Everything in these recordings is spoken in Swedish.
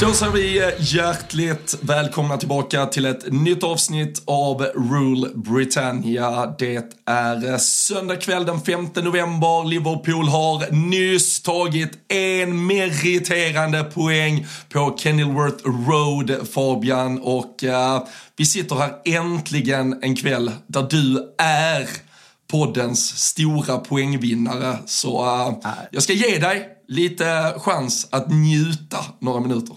Då säger vi eh, hjärtligt välkomna tillbaka till ett nytt avsnitt av Rule Britannia. Det är söndag kväll den 5 november. Liverpool har nyss tagit en meriterande poäng på Kenilworth Road, Fabian. Och uh, vi sitter här äntligen en kväll där du är poddens stora poängvinnare. Så uh, jag ska ge dig lite chans att njuta några minuter.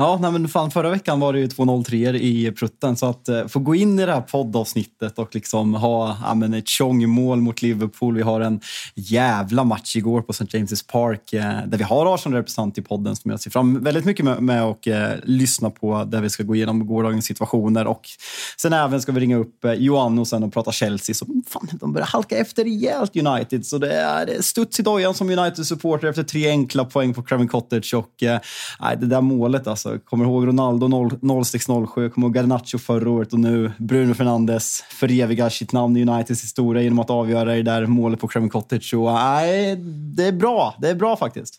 Ja, nej, men fan, förra veckan var det ju 2-0-3 i prutten. Så att eh, få gå in i det här poddavsnittet och liksom ha ja, men ett tjongmål mot Liverpool. Vi har en jävla match igår på St. James' Park eh, där vi har Arsenal-representant i podden som jag ser fram väldigt mycket med, med och eh, lyssna på. Där vi ska gå igenom gårdagens situationer. Och sen även ska vi ringa upp eh, Johan och sen och prata Chelsea. Så fan, de börjar halka efter rejält United. Så det är, det är studs i dojan som United-supporter efter tre enkla poäng på Craven Cottage. Och eh, det där målet alltså Alltså, kommer ihåg Ronaldo 0607, kommer ihåg Garnacho förra året och nu Bruno Fernandes förevigar sitt namn i Uniteds historia genom att avgöra det där målet på Craven Cottage. Så, nej, det är bra. Det är bra faktiskt.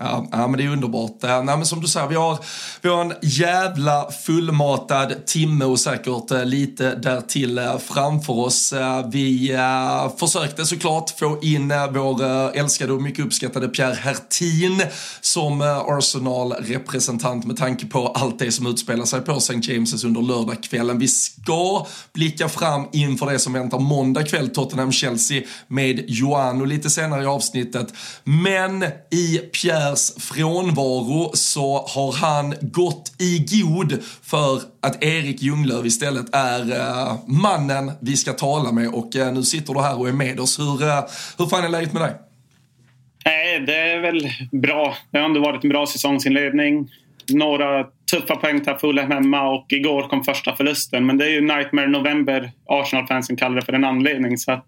Ja, ja, men det är underbart. Nej, men som du säger, vi har, vi har en jävla fullmatad timme och säkert eh, lite därtill eh, framför oss. Eh, vi försökte såklart få in vår älskade och mycket uppskattade Pierre Hertin som Arsenal-representant med tanke på allt det som utspelar sig på St. James' under lördagskvällen. Vi ska blicka fram inför det som väntar måndag kväll, Tottenham-Chelsea med Johan och lite senare i avsnittet. Men i Pierre Pers frånvaro så har han gått i god för att Erik Ljunglöf istället är uh, mannen vi ska tala med och uh, nu sitter du här och är med oss. Hur, uh, hur fan är läget med dig? Nej, det är väl bra. Det har ändå varit en bra säsongsinledning. Några tuffa poäng till Fulham hemma och igår kom första förlusten. Men det är ju Nightmare November Arsenal-fansen kallar det för en anledning. Så att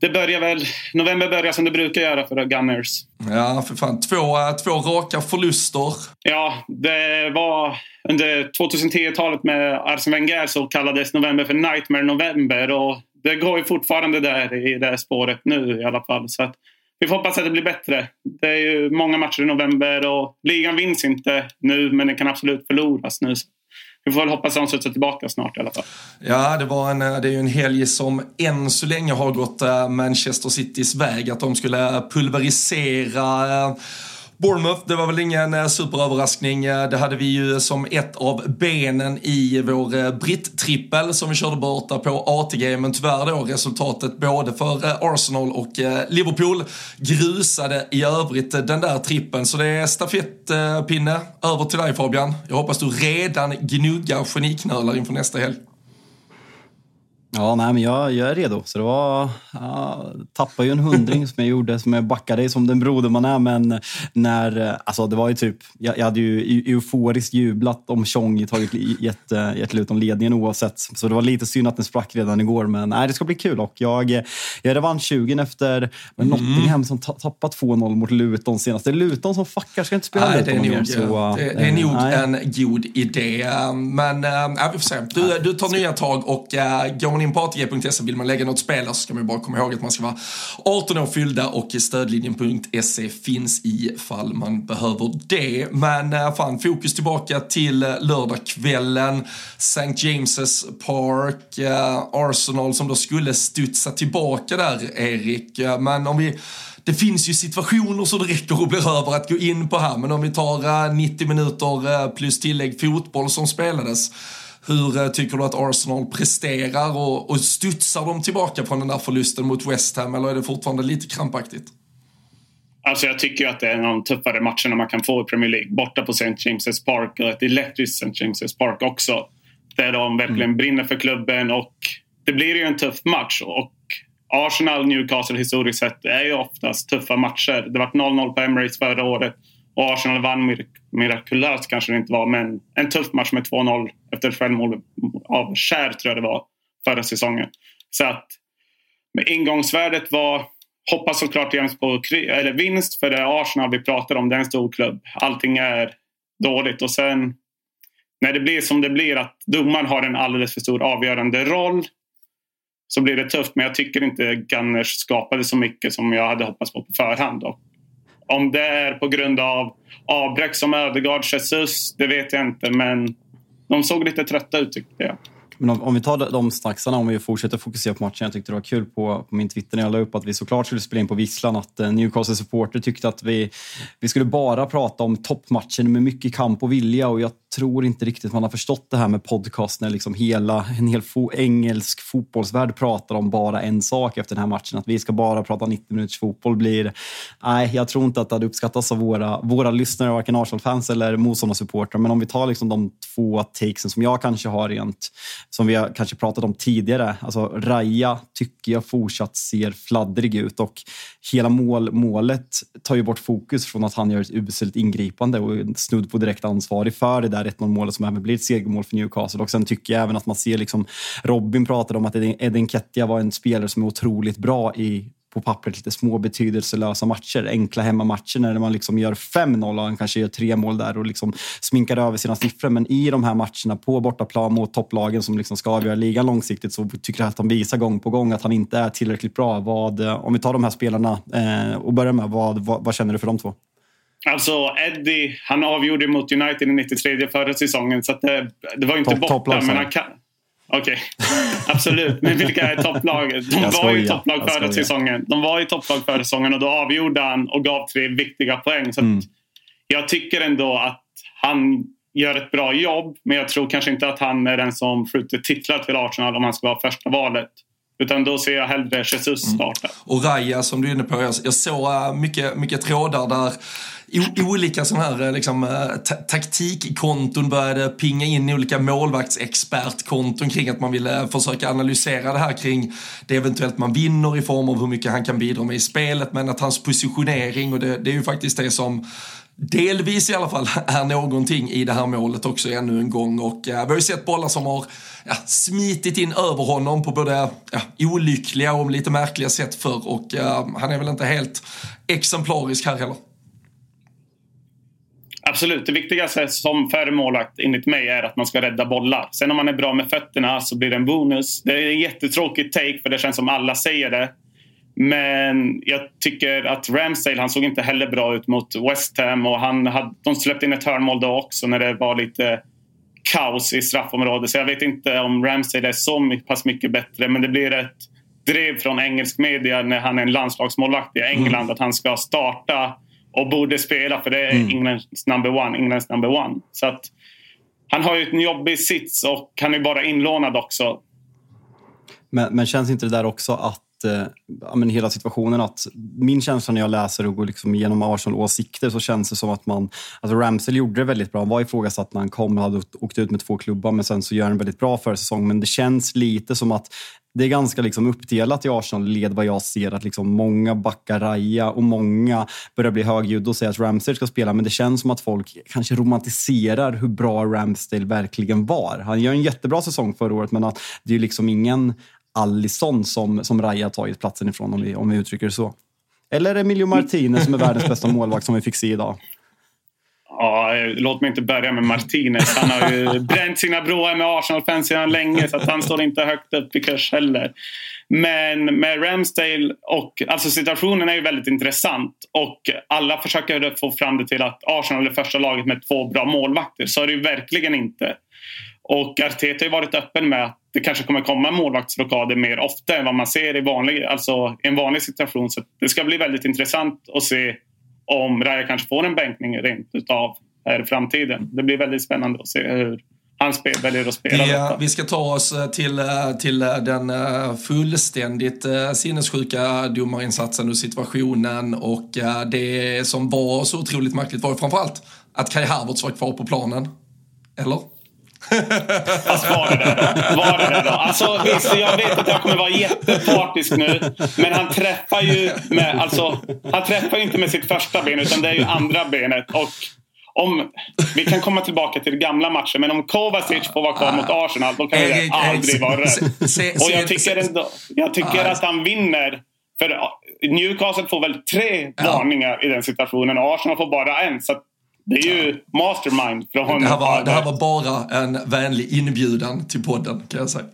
det börjar väl, november börjar som det brukar göra för Gunners. Ja, för fan. Två, eh, två raka förluster. Ja, det var under 2010-talet med Arsene Wenger så kallades november för Nightmare November. Och det går ju fortfarande där i det spåret nu i alla fall. Så att vi får hoppas att det blir bättre. Det är ju många matcher i november och ligan vinns inte nu men den kan absolut förloras nu vi får väl hoppas att de studsar tillbaka snart i alla fall. Ja, det, var en, det är ju en helg som än så länge har gått eh, Manchester Citys väg. Att de skulle pulverisera eh, Bournemouth, det var väl ingen eh, superöverraskning. Eh, det hade vi ju som ett av benen i vår eh, britt-trippel som vi körde borta på ATG. Men tyvärr då resultatet både för Arsenal och Liverpool grusade i övrigt den där trippen. Så det är stafettpinne över till dig Fabian. Jag hoppas du redan gnuggar geniknölar inför nästa helg. Ja, nej, men jag, jag är redo. Så det var, ja, tappade ju en hundring som jag gjorde, som jag backade som den broder man är. Men när, alltså det var ju typ, jag, jag hade ju euforiskt jublat om Tjongi tagit gett, gett ut om ledningen oavsett. Så det var lite synd att den sprack redan igår. Men nej, det ska bli kul. Och jag, jag är revansch-sugen efter mm. Nottingham som tappat 2-0 mot Luton senast. Det är Luton som fuckar, ska inte spela nej, det är nog, mer. Så, det, det är nog nej. en god idé. Men äh, vi får se. Du, du tar nya tag och äh, går man in på ATG.se vill man lägga något spel så ska man bara komma ihåg att man ska vara 18 år fyllda och stödlinjen.se finns ifall man behöver det. Men eh, fan, fokus tillbaka till eh, lördagskvällen. St. James's Park, eh, Arsenal som då skulle studsa tillbaka där, Erik. Men om vi det finns ju situationer så det räcker och blir över att gå in på här. Men om vi tar 90 minuter plus tillägg fotboll som spelades hur eh, tycker du att Arsenal presterar och, och studsar de tillbaka från den där förlusten mot West Ham eller är det fortfarande lite krampaktigt? Alltså jag tycker att det är en av de tuffare matcherna man kan få i Premier League. Borta på St. James's Park och ett elektriskt St. James's Park också. Där de verkligen mm. brinner för klubben och det blir ju en tuff match. Och Arsenal Newcastle historiskt sett är ju oftast tuffa matcher. Det var 0-0 på Emirates förra året och Arsenal vann mirakulöst kanske det inte var, men en tuff match med 2-0 efter självmål av Kär tror jag det var förra säsongen. Så att med ingångsvärdet var hoppas såklart jämt på eller vinst för det är Arsenal vi pratar om. Det är en stor klubb. Allting är dåligt och sen när det blir som det blir att domaren har en alldeles för stor avgörande roll så blir det tufft. Men jag tycker inte Gunners skapade så mycket som jag hade hoppats på på förhand. Och om det är på grund av avbräck som Ödegaard, Jesus, det vet jag inte. Men de såg lite trötta ut tyckte jag. Men om, om, vi tar de snacksarna, om vi fortsätter fokusera på matchen. Jag tyckte det var kul på, på min Twitter när jag la upp att vi såklart skulle spela in på Visslan. Att eh, Newcastle supporter tyckte att vi, vi skulle bara prata om toppmatchen med mycket kamp och vilja. Och jag tror inte riktigt man har förstått det här med podcast när liksom hela, en hel fo engelsk fotbollsvärld pratar om bara en sak efter den här matchen. Att vi ska bara prata 90 minuters fotboll blir... Nej, jag tror inte att det hade uppskattats av våra, våra lyssnare, varken Arsenal-fans eller motståndarsupportrar. Men om vi tar liksom de två takesen som jag kanske har rent, som vi har kanske pratat om tidigare. Alltså Raja tycker jag fortsatt ser fladdrig ut och hela mål, målet tar ju bort fokus från att han gör ett uselt ingripande och snudd på direkt ansvarig för det där 1-0 målet som även blir ett segermål för Newcastle. Och sen tycker jag även att man ser liksom, Robin pratade om att Edin Kettia var en spelare som är otroligt bra i på pappret lite små betydelselösa matcher, enkla hemmamatcher när man liksom gör 5-0 och han kanske gör tre mål där och liksom sminkar över sina siffror. Men i de här matcherna på bortaplan mot topplagen som liksom ska avgöra ligan långsiktigt så tycker jag att han visar gång på gång att han inte är tillräckligt bra. Vad, om vi tar de här spelarna eh, och börjar med, vad, vad, vad känner du för de två? Alltså Eddie, han avgjorde mot United i 93 förra säsongen så det, det var inte top, borta. men han. Okej, okay. absolut. Men vilka är topplaget? De var ju topplag förra säsongen. De var ju topplag förra säsongen och då avgjorde han och gav tre viktiga poäng. Så mm. Jag tycker ändå att han gör ett bra jobb. Men jag tror kanske inte att han är den som skjuter titlar till Arsenal om han ska vara första valet. Utan då ser jag hellre Jesus mm. starta. Mm. Och Raja som du är inne på, jag, jag såg äh, mycket, mycket trådar där olika sådana här eh, liksom, eh, taktikkonton började pinga in i olika målvaktsexpertkonton kring att man ville försöka analysera det här kring det eventuellt man vinner i form av hur mycket han kan bidra med i spelet men att hans positionering och det, det är ju faktiskt det som delvis i alla fall är någonting i det här målet också ännu en gång. Och eh, vi har ju sett bollar som har ja, smitit in över honom på både ja, olyckliga och lite märkliga sätt för och eh, han är väl inte helt exemplarisk här heller. Absolut. Det viktigaste som för målvakt enligt mig är att man ska rädda bollar. Sen om man är bra med fötterna så blir det en bonus. Det är en jättetråkig take för det känns som alla säger det. Men jag tycker att Ramsdale, han såg inte heller bra ut mot West Ham och han hade, de släppte in ett hörnmål då också när det var lite kaos i straffområdet. Så jag vet inte om Ramsdale är så pass mycket bättre men det blir ett drev från engelsk media när han är en landslagsmålvakt i England mm. att han ska starta och borde spela för det är mm. Englands number one. Englands number one. Så att, han har ju en jobbig sits och han är bara inlånad också. Men, men känns inte det där också att eh, ja, men hela situationen. att Min känsla när jag läser och går liksom igenom Arsenal-åsikter så känns det som att man... Alltså Ramsey gjorde det väldigt bra. Han var ifrågasatt när han kom och hade åkt ut med två klubbar men sen så gör han väldigt bra försäsong. Men det känns lite som att det är ganska liksom uppdelat i Arsenal-led vad jag ser. Att liksom många backar Raja och många börjar bli högljudda och säger att Ramsdale ska spela. Men det känns som att folk kanske romantiserar hur bra Ramsdale verkligen var. Han gör en jättebra säsong förra året, men att det är liksom ingen Allison som, som Raja tagit platsen ifrån, om vi, om vi uttrycker det så. Eller Emilio Martinez som är världens bästa målvakt som vi fick se idag. Ja, låt mig inte börja med Martinez. Han har ju bränt sina broar med Arsenal-fans sedan länge så han står inte högt upp i kurs heller. Men med Ramsdale och alltså situationen är ju väldigt intressant och alla försöker få fram det till att Arsenal är första laget med två bra målvakter. Så är det ju verkligen inte. Och Arteta har ju varit öppen med att det kanske kommer komma målvaktsrockader mer ofta än vad man ser i, vanlig, alltså i en vanlig situation. Så det ska bli väldigt intressant att se om Raja kanske får en bänkning rent utav här i framtiden. Det blir väldigt spännande att se hur han spel, väljer att spela ja, detta. Vi ska ta oss eh, till, eh, till eh, den fullständigt sinnessjuka domarinsatsen och situationen och det som var så otroligt märkligt var framförallt att Kai Havertz var kvar på planen. Eller? Fast var det det då? Var det det då? Alltså, visst, jag vet att jag kommer vara jättepartisk nu. Men han träffar ju med, alltså, han träffar inte med sitt första ben utan det är ju andra benet. Och om, vi kan komma tillbaka till gamla matcher, men om Kovacic får vara kvar mot Arsenal då kan det aldrig vara rätt. Och jag tycker, ändå, jag tycker att han vinner. För Newcastle får väl tre varningar i den situationen och Arsenal får bara en. Så det är ju mastermind från honom. Det här, var, det här var bara en vänlig inbjudan till podden kan jag säga.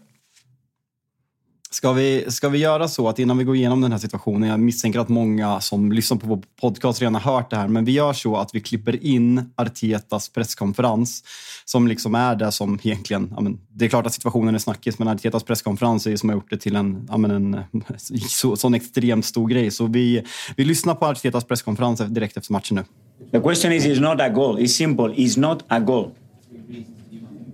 Ska vi, ska vi göra så att innan vi går igenom den här situationen, jag misstänker att många som lyssnar på vår podcast redan har hört det här, men vi gör så att vi klipper in Artetas presskonferens som liksom är det som egentligen, ja men, det är klart att situationen är snackis, men Artetas presskonferens är ju som har gjort det till en, ja men en så, sån extremt stor grej. Så vi, vi lyssnar på Artetas presskonferens direkt efter matchen nu. The question is, is not a goal. It's simple. It's not a goal.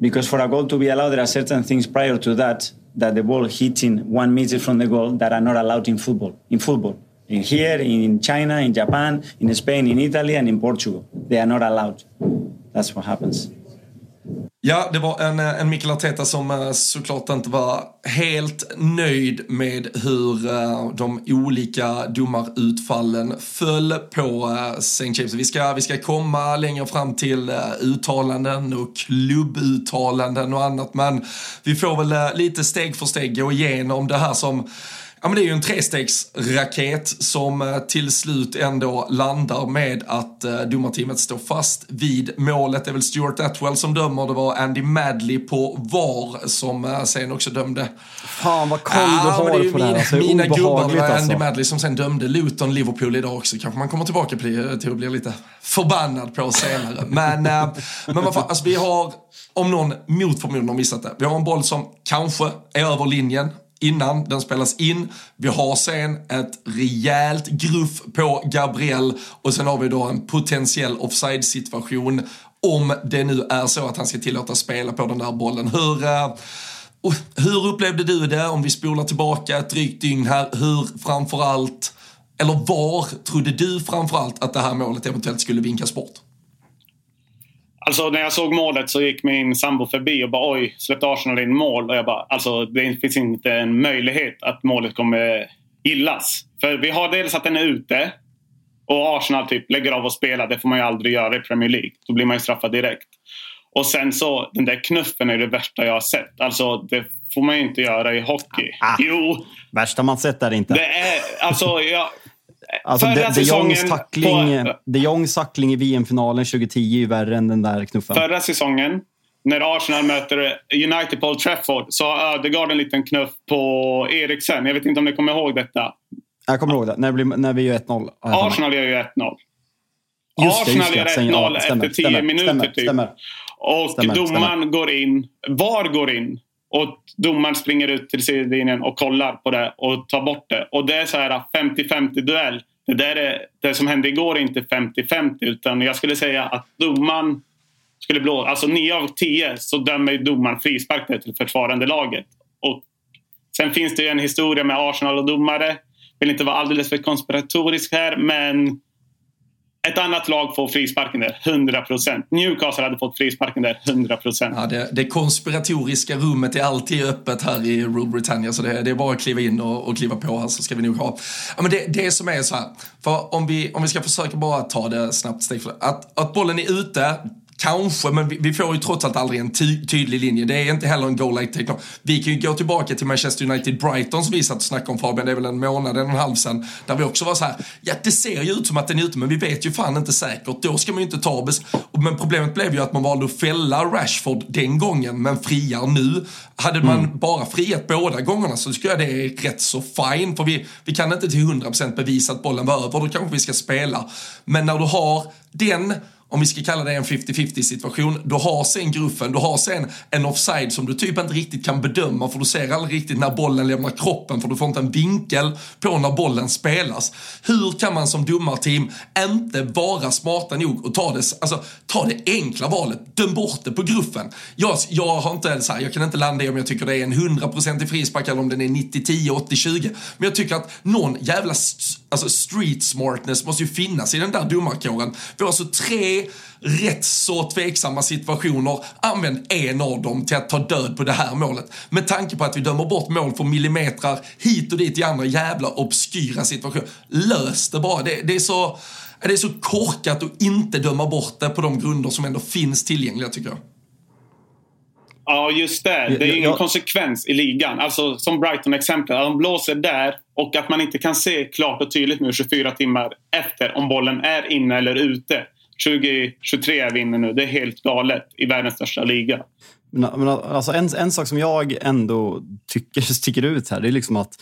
Because for a goal to be allowed, there are certain things prior to that that the ball hitting one meter from the goal that are not allowed in football. In football, in here, in China, in Japan, in Spain, in Italy, and in Portugal, they are not allowed. That's what happens. Ja, det var en, eh, en Mikael Arteta som eh, såklart inte var helt nöjd med hur eh, de olika domarutfallen föll på St. James. Vi ska, vi ska komma längre fram till uttalanden och klubbuttalanden och annat, men vi får väl lite steg för steg gå igenom det här som Ja, men det är ju en trestegsraket som eh, till slut ändå landar med att eh, domarteamet står fast vid målet. Det är väl Stuart Atwell som dömer. Det var Andy Madley på VAR som eh, sen också dömde. Fan vad koll du har på det här. Alltså, mina gubbar. Det var alltså. Andy Madley som sen dömde Luton Liverpool idag också. Kanske man kommer tillbaka till att bli lite förbannad på senare. Men, men vad fan, alltså, vi har om någon mot förmodan har missat det. Vi har en boll som kanske är över linjen innan den spelas in. Vi har sen ett rejält gruff på Gabriel och sen har vi då en potentiell offside-situation om det nu är så att han ska tillåta spela på den där bollen. Hur, uh, hur upplevde du det om vi spolar tillbaka ett drygt dygn här? Hur framförallt, eller var trodde du framförallt att det här målet eventuellt skulle vinkas bort? Alltså när jag såg målet så gick min sambo förbi och bara oj, släppte Arsenal in mål? Och jag bara, alltså det finns inte en möjlighet att målet kommer gillas. För vi har dels att den är ute och Arsenal typ lägger av att spela. Det får man ju aldrig göra i Premier League. Då blir man ju straffad direkt. Och sen så, den där knuffen är det värsta jag har sett. Alltså det får man ju inte göra i hockey. Ah, jo! Värsta man sett är det inte. Det är, alltså, jag, Alltså de, de, Jongs tackling, på, de Jongs tackling i VM-finalen 2010 är värre än den där knuffen. Förra säsongen, när Arsenal möter United på Old Trafford, så har Ödegaard en liten knuff på Eriksen. Jag vet inte om ni kommer ihåg detta? Jag kommer ihåg det. När, blir, när vi gör 1-0. Arsenal gör ju 1-0. Arsenal gör 1-0 ja, efter 10 minuter stämmer, typ. Stämmer. Och stämmer, domaren går in. VAR går in. Och domaren springer ut till sidlinjen och kollar på det och tar bort det. Och det är så här 50-50 duell. Det, där är, det som hände igår är inte 50-50 utan jag skulle säga att domaren skulle blå... Alltså 9 av 10 så dömer domaren frispark till försvarande laget. Och sen finns det ju en historia med Arsenal och domare. Jag vill inte vara alldeles för konspiratorisk här men ett annat lag får frisparken där, 100 procent. Newcastle hade fått frisparken där, 100 procent. Ja, det, det konspiratoriska rummet är alltid öppet här i Rule Britannia, så det, det är bara att kliva in och, och kliva på här så ska vi nog ha. Ja, men det, det som är så här, för om vi, om vi ska försöka bara ta det snabbt steg för att, att bollen är ute, Kanske, men vi, vi, får ju trots allt aldrig en ty tydlig linje. Det är inte heller en goal like take Vi kan ju gå tillbaka till Manchester United-Brighton som vi satt och snackade om Fabian, det är väl en månad, en och en halv sedan. Där vi också var så här, ja det ser ju ut som att den är ute men vi vet ju fan inte säkert. Då ska man ju inte ta bes Men problemet blev ju att man valde att fälla Rashford den gången men friar nu. Hade man mm. bara friat båda gångerna så tycker jag det är rätt så fine. För vi, vi kan inte till 100% bevisa att bollen var över, då kanske vi ska spela. Men när du har den om vi ska kalla det en 50-50 situation, du har sen gruffen, du har sen en offside som du typ inte riktigt kan bedöma för du ser aldrig riktigt när bollen lämnar kroppen för du får inte en vinkel på när bollen spelas. Hur kan man som domarteam inte vara smarta nog och ta det, alltså, ta det enkla valet, döm bort det på gruffen. Jag, jag har inte så här, jag kan inte landa i om jag tycker det är en 100% i frispark eller om den är 90-10, 80-20. Men jag tycker att någon jävla alltså street smartness måste ju finnas i den där domarkåren. Vi har alltså tre rätt så tveksamma situationer. Använd en av dem till att ta död på det här målet. Med tanke på att vi dömer bort mål för millimetrar hit och dit i andra jävla obskyra situationer. Lös det bara. Det, det är så... Det är så korkat att inte döma bort det på de grunder som ändå finns tillgängliga tycker jag. Ja, just det. Det är ingen jag, konsekvens i ligan. Alltså som Brighton-exemplet. De blåser där och att man inte kan se klart och tydligt nu 24 timmar efter om bollen är inne eller ute. 2023 är vi inne nu. Det är helt galet i världens största liga. Men, alltså en, en sak som jag ändå tycker sticker ut här, det är liksom att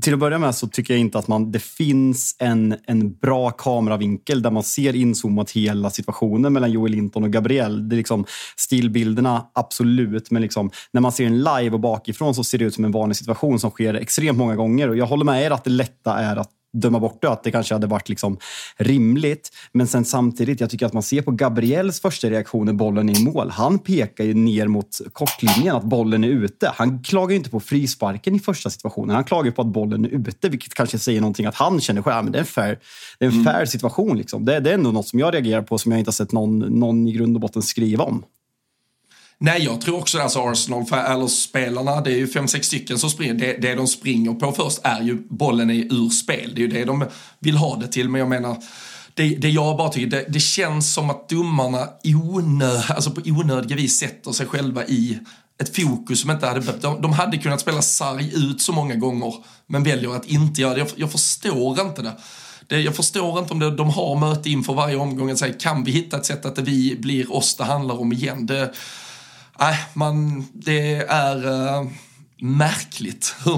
till att börja med så tycker jag inte att man, det finns en, en bra kameravinkel där man ser inzoomat hela situationen mellan Joel Linton och Gabriel. Det är liksom stillbilderna, absolut, men liksom, när man ser en live och bakifrån så ser det ut som en vanlig situation som sker extremt många gånger. Och jag håller med er att det lätta är att döma bort det, att det kanske hade varit liksom rimligt. Men sen samtidigt, jag tycker att man ser på Gabriels första reaktion när bollen är i mål. Han pekar ju ner mot kortlinjen att bollen är ute. Han klagar ju inte på frisparken i första situationen. Han klagar på att bollen är ute, vilket kanske säger någonting att han känner själv att det är en fair, det är en mm. fair situation. Liksom. Det, det, är ändå något som jag reagerar på som jag inte har sett någon, någon i grund och botten skriva om. Nej, jag tror också alltså Arsenal, för, eller spelarna, det är ju fem, sex stycken som springer. Det, det de springer på först är ju bollen är ur spel. Det är ju det de vill ha det till. Men jag menar, det, det jag bara tycker, det, det känns som att domarna onö, alltså på onödiga vis sätter sig själva i ett fokus som inte hade behövt. De, de hade kunnat spela sarg ut så många gånger, men väljer att inte göra det. Jag, jag förstår inte det. Det, jag förstår inte om det, de har möte inför varje omgång och säger kan vi hitta ett sätt att det vi blir oss det handlar om igen. Det, nej, man, det är uh, märkligt hur,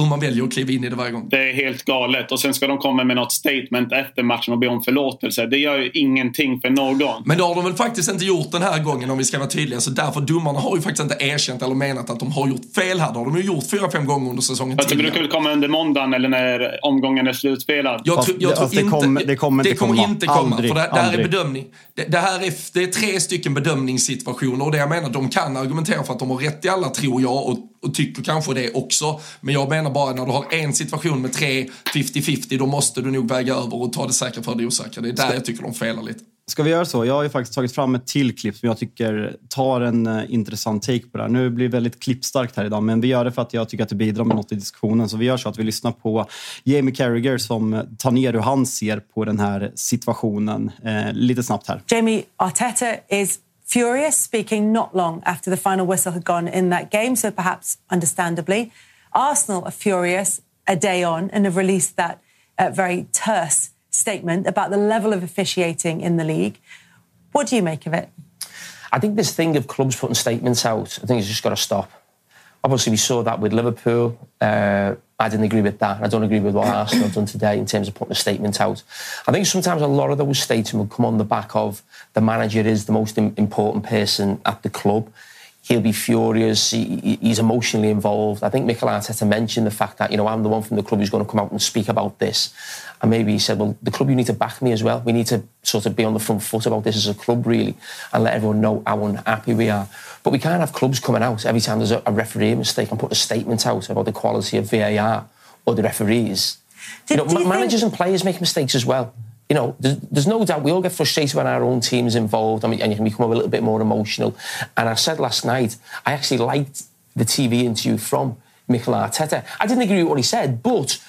hur, man väljer att kliva in i det varje gång. Det är helt galet. Och sen ska de komma med något statement efter matchen och be om förlåtelse. Det gör ju ingenting för någon. Men det har de väl faktiskt inte gjort den här gången om vi ska vara tydliga. Så därför domarna har ju faktiskt inte erkänt eller menat att de har gjort fel här. Det har de ju gjort fyra, fem gånger under säsongen Fast det brukar väl komma under måndagen eller när omgången är slutspelad. Jag, tr jag tror det, inte, kom, det kommer inte det kommer komma. Inte komma aldrig, för det, det här är bedömning. Det, det, här är, det är tre stycken bedömningssituationer och det jag menar, de kan argumentera för att de har rätt i alla tror jag och, och tycker kanske det också. Men jag menar bara när du har en situation med tre 50-50 då måste du nog väga över och ta det säkra för det osäkra. Det är där jag tycker de felar lite. Ska vi göra så? Jag har ju faktiskt tagit fram ett till klipp som jag tycker tar en uh, intressant take på det här. Nu blir det väldigt klippstarkt här idag, men vi gör det för att jag tycker att det bidrar med något i diskussionen. Så vi gör så att vi lyssnar på Jamie Carragher som tar ner hur han ser på den här situationen. Uh, lite snabbt här. Jamie Arteta is furious, speaking not long after the final whistle had gone in that game, so perhaps understandably. Arsenal are furious a day on and have released that uh, very terse statement about the level of officiating in the league. What do you make of it? I think this thing of clubs putting statements out, I think it's just got to stop. Obviously, we saw that with Liverpool. Uh, I didn't agree with that. I don't agree with what Arsenal have done today in terms of putting a statement out. I think sometimes a lot of those statements will come on the back of the manager is the most important person at the club. He'll be furious. He, he's emotionally involved. I think Mikel Arteta mentioned the fact that, you know, I'm the one from the club who's going to come out and speak about this. And maybe he said, well, the club, you need to back me as well. We need to sort of be on the front foot about this as a club, really, and let everyone know how unhappy we are. But we can't have clubs coming out every time there's a, a referee mistake and put a statement out about the quality of VAR or the referees. Did, you know, managers think... and players make mistakes as well. You know, there's, there's, no doubt we all get frustrated when our own team's involved and, we, and you can become a little bit more emotional. And I said last night, I actually liked the TV interview from Mikel Arteta. I didn't agree with what he said, but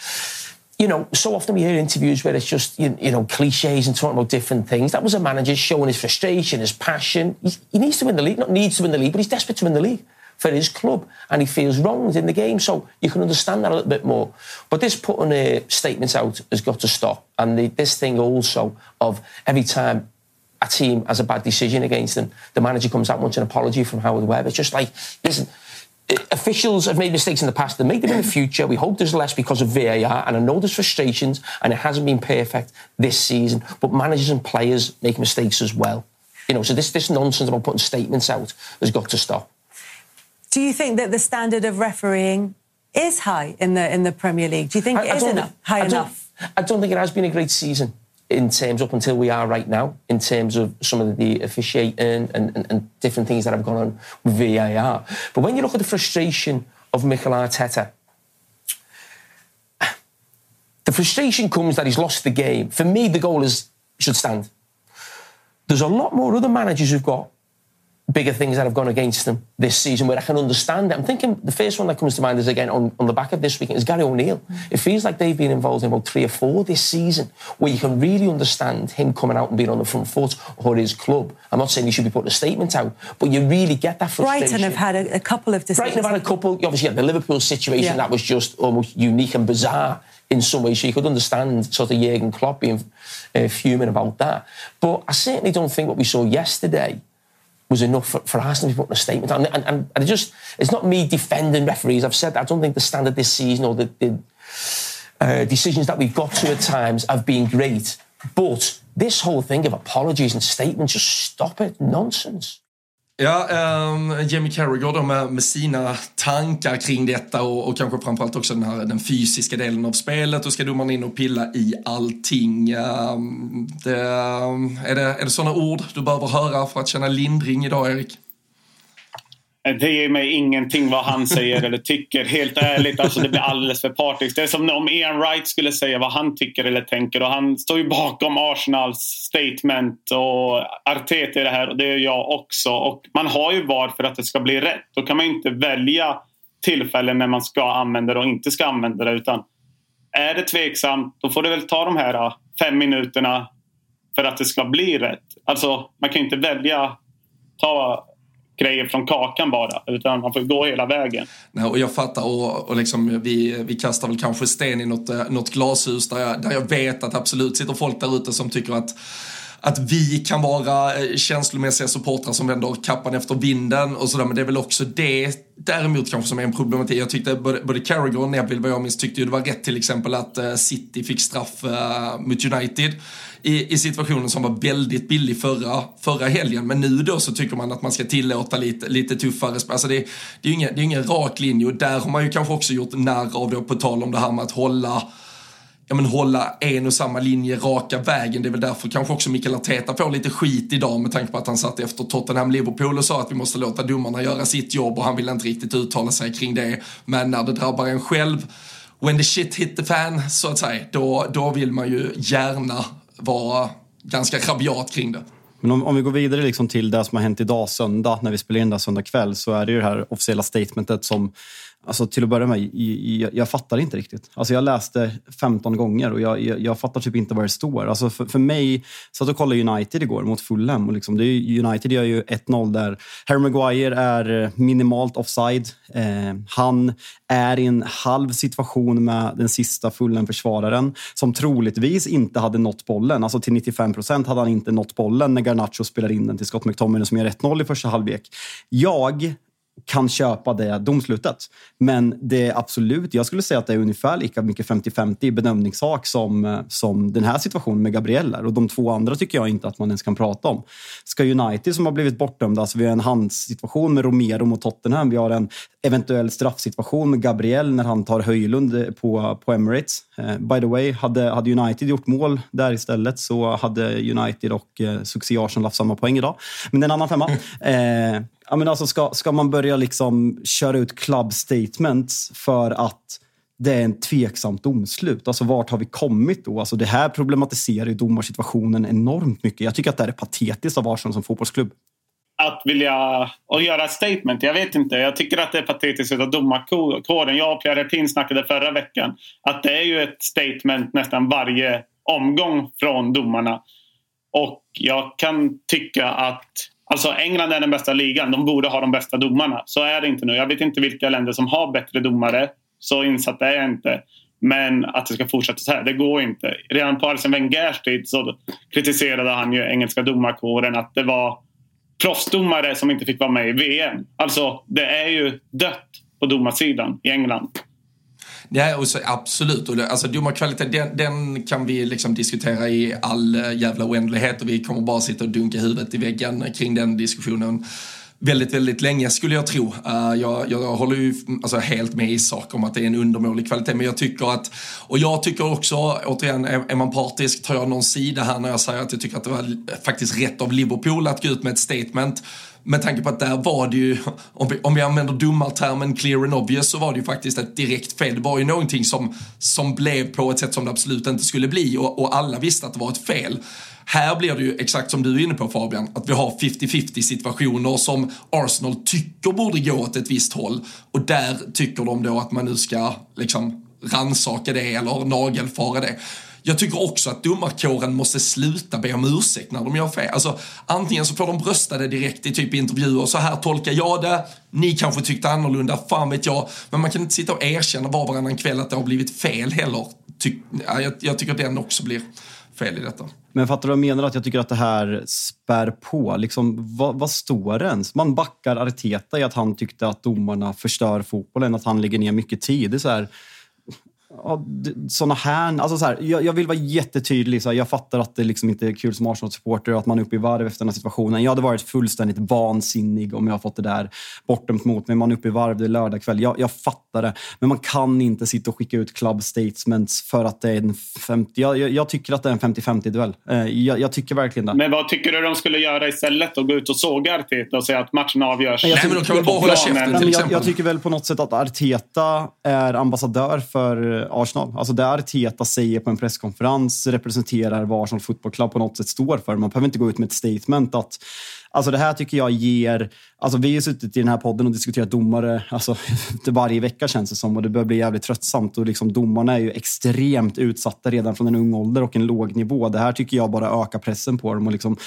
you know, so often we hear interviews where it's just, you, you know, cliches and talking about different things. That was a manager showing his frustration, his passion. He's, he needs to win the league, not needs to win the league, but he's desperate to win the league for his club and he feels wronged in the game. So you can understand that a little bit more. But this putting uh, statements out has got to stop. And the, this thing also of every time a team has a bad decision against them, the manager comes out wants an apology from Howard Webb. It's just like, listen, officials have made mistakes in the past. They make them in the future. We hope there's less because of VAR. And I know there's frustrations and it hasn't been perfect this season. But managers and players make mistakes as well. You know, so this, this nonsense about putting statements out has got to stop. Do you think that the standard of refereeing is high in the in the Premier League? Do you think I, it is enough, high I enough? I don't think it has been a great season in terms up until we are right now, in terms of some of the officiating and, and, and different things that have gone on with VAR. But when you look at the frustration of Mikel Arteta, the frustration comes that he's lost the game. For me, the goal is should stand. There's a lot more other managers who've got bigger things that have gone against them this season where I can understand it. I'm thinking the first one that comes to mind is again on, on the back of this weekend is Gary O'Neill. It feels like they've been involved in about three or four this season where you can really understand him coming out and being on the front foot or his club. I'm not saying you should be putting a statement out, but you really get that frustration. Brighton have had a, a couple of decisions. Brighton have had a couple. Obviously, yeah, the Liverpool situation yeah. that was just almost unique and bizarre in some ways. So you could understand sort of Jurgen Klopp being uh, fuming about that. But I certainly don't think what we saw yesterday was enough for, for Arsenal to be putting a statement. And, and, and it just, it's not me defending referees. I've said I don't think the standard this season or the, the uh, decisions that we've got to at times have been great. But this whole thing of apologies and statements, just stop it. Nonsense. Ja, um, Jamie Carragher då med, med, sina tankar kring detta och, och kanske framförallt också den, här, den fysiska delen av spelet. Och ska domaren in och pilla i allting. Um, det, ehm, är, det, är det sådana ord du behöver höra för att känna lindring idag, Erik? Det ger mig ingenting vad han säger eller tycker. Helt ärligt, alltså det blir alldeles för partiskt. Det är som om Ian Wright skulle säga vad han tycker eller tänker. Och han står ju bakom Arsenals statement och Arteta i det här och det gör jag också. Och man har ju VAR för att det ska bli rätt. Då kan man inte välja tillfällen när man ska använda det och inte ska använda det. Utan är det tveksamt, då får du väl ta de här äh, fem minuterna för att det ska bli rätt. Alltså, man kan inte välja ta grejer från kakan bara. Utan man får gå hela vägen. Nej, och jag fattar och, och liksom, vi, vi kastar väl kanske sten i något, eh, något glashus där jag, där jag vet att absolut sitter folk där ute som tycker att att vi kan vara eh, känslomässiga supportrar som vänder kappan efter vinden och sådär. Men det är väl också det däremot kanske som är en problematik. Jag tyckte både, både Carragher och Neville vad jag minns tyckte ju det var rätt till exempel att eh, City fick straff uh, mot United i, i situationen som var väldigt billig förra, förra helgen. Men nu då så tycker man att man ska tillåta lite, lite tuffare alltså det, det är ju ingen, det är ingen rak linje och där har man ju kanske också gjort narr av det på tal om det här med att hålla ja, men hålla en och samma linje raka vägen. Det är väl därför kanske också Mikael Arteta får lite skit idag med tanke på att han satt efter Tottenham-Liverpool och sa att vi måste låta domarna göra sitt jobb och han vill inte riktigt uttala sig kring det. Men när det drabbar en själv, when the shit hit the fan, så att säga, då, då vill man ju gärna vara ganska rabiat kring det. Men om, om, vi går vidare liksom till det som har hänt idag söndag, när vi spelar in det söndag kväll, så är det ju det här officiella statementet som Alltså till att börja med, jag, jag fattar inte riktigt. Alltså jag läste 15 gånger och jag, jag, jag fattar typ inte vad det står. Alltså för, för mig, satt och kollade United igår mot Fulham. Och liksom, det är, United gör ju 1-0 där Harry Maguire är eh, minimalt offside. Eh, han är i en halv situation med den sista Fulham-försvararen som troligtvis inte hade nått bollen. Alltså till 95 procent hade han inte nått bollen när Garnacho spelar in den till Scott McTominay som gör 1-0 i första halvlek. Jag kan köpa det domslutet. Men det är absolut, jag skulle säga att det är ungefär lika mycket 50-50 bedömningssak som, eh, som den här situationen med Gabriel är. Och de två andra tycker jag inte att man ens kan prata om. Ska United som har blivit bortdömda, alltså vi har en handsituation med Romero mot Tottenham, vi har en eventuell straffsituation med Gabriel när han tar Höjlund på, på Emirates. Uh, by the way, hade, hade United gjort mål där istället så hade United och Succé Arsenal haft samma poäng idag. Men det är en annan femma. Uh, Ja, men alltså ska, ska man börja liksom köra ut club statements för att det är en tveksamt domslut. Alltså vart har vi kommit då? Alltså det här problematiserar ju domarsituationen enormt mycket. Jag tycker att det är patetiskt av Arsenal som fotbollsklubb. Att vilja och göra ett statement, jag vet inte. Jag tycker att det är patetiskt av domarkåren. Jag och Pierre Hertin snackade förra veckan att det är ju ett statement nästan varje omgång från domarna. Och jag kan tycka att Alltså England är den bästa ligan. De borde ha de bästa domarna. Så är det inte nu. Jag vet inte vilka länder som har bättre domare. Så insatt är jag inte. Men att det ska fortsätta så här, det går inte. Redan på Arsene Wengers tid så kritiserade han ju engelska domarkåren att det var proffsdomare som inte fick vara med i VM. Alltså, det är ju dött på domarsidan i England. Ja, och så, absolut. Och det, alltså, domarkvalitet, den, den kan vi liksom diskutera i all eh, jävla oändlighet och vi kommer bara sitta och dunka huvudet i väggen kring den diskussionen väldigt, väldigt länge skulle jag tro. Uh, jag, jag håller ju alltså, helt med i sak om att det är en undermålig kvalitet, men jag tycker att, och jag tycker också, återigen, är, är man partisk, tar jag någon sida här när jag säger att jag tycker att det var faktiskt rätt av Liverpool att gå ut med ett statement med tanke på att där var det ju, om vi, om vi använder domartermen clear and obvious så var det ju faktiskt ett direkt fel. Det var ju någonting som, som blev på ett sätt som det absolut inte skulle bli och, och alla visste att det var ett fel. Här blir det ju exakt som du är inne på Fabian, att vi har 50-50 situationer som Arsenal tycker borde gå åt ett visst håll och där tycker de då att man nu ska liksom ransaka det eller nagelfara det. Jag tycker också att domarkåren måste sluta be om ursäkt när de gör fel. Alltså, antingen så får de brösta det direkt i typ intervjuer, så här tolkar jag det, ni kanske tyckte annorlunda, fan vet jag. Men man kan inte sitta och erkänna var och varannan kväll att det har blivit fel heller. Ty jag, jag tycker att den också blir fel i detta. Men fattar du vad jag menar? Att jag tycker att det här spär på. Liksom, vad, vad står det ens? Man backar Arteta i att han tyckte att domarna förstör fotbollen, att han lägger ner mycket tid. Det är så här, såna här... Alltså så här, jag, jag, vill vara jättetydlig. Så här, jag fattar att det liksom inte är kul som Arsenal-supporter och att man är uppe i varv efter den här situationen. Jag hade varit fullständigt vansinnig om jag fått det där bortdömt mot mig. Man är uppe i varv, det är lördag kväll. Jag, jag fattar det. Men man kan inte sitta och skicka ut club statements för att det är en 50... Jag, jag tycker att det är en 50-50-duell. Eh, jag, jag, tycker verkligen det. Men vad tycker du de skulle göra istället? Att gå ut och såga Arteta och säga att matchen avgörs? Nej, men de kan väl bara hålla käften jag, jag tycker väl på något sätt att Arteta är ambassadör för Eh, Arsenal. Alltså det Arteta säger på en presskonferens representerar vad Arsenal Football Club på något sätt står för. Man behöver inte gå ut med ett statement att Alltså det här tycker jag ger... Alltså vi har suttit i den här podden och diskuterat domare alltså, varje vecka känns det som och det börjar bli jävligt tröttsamt. Och liksom, domarna är ju extremt utsatta redan från en ung ålder och en låg nivå. Det här tycker jag bara ökar pressen på dem och liksom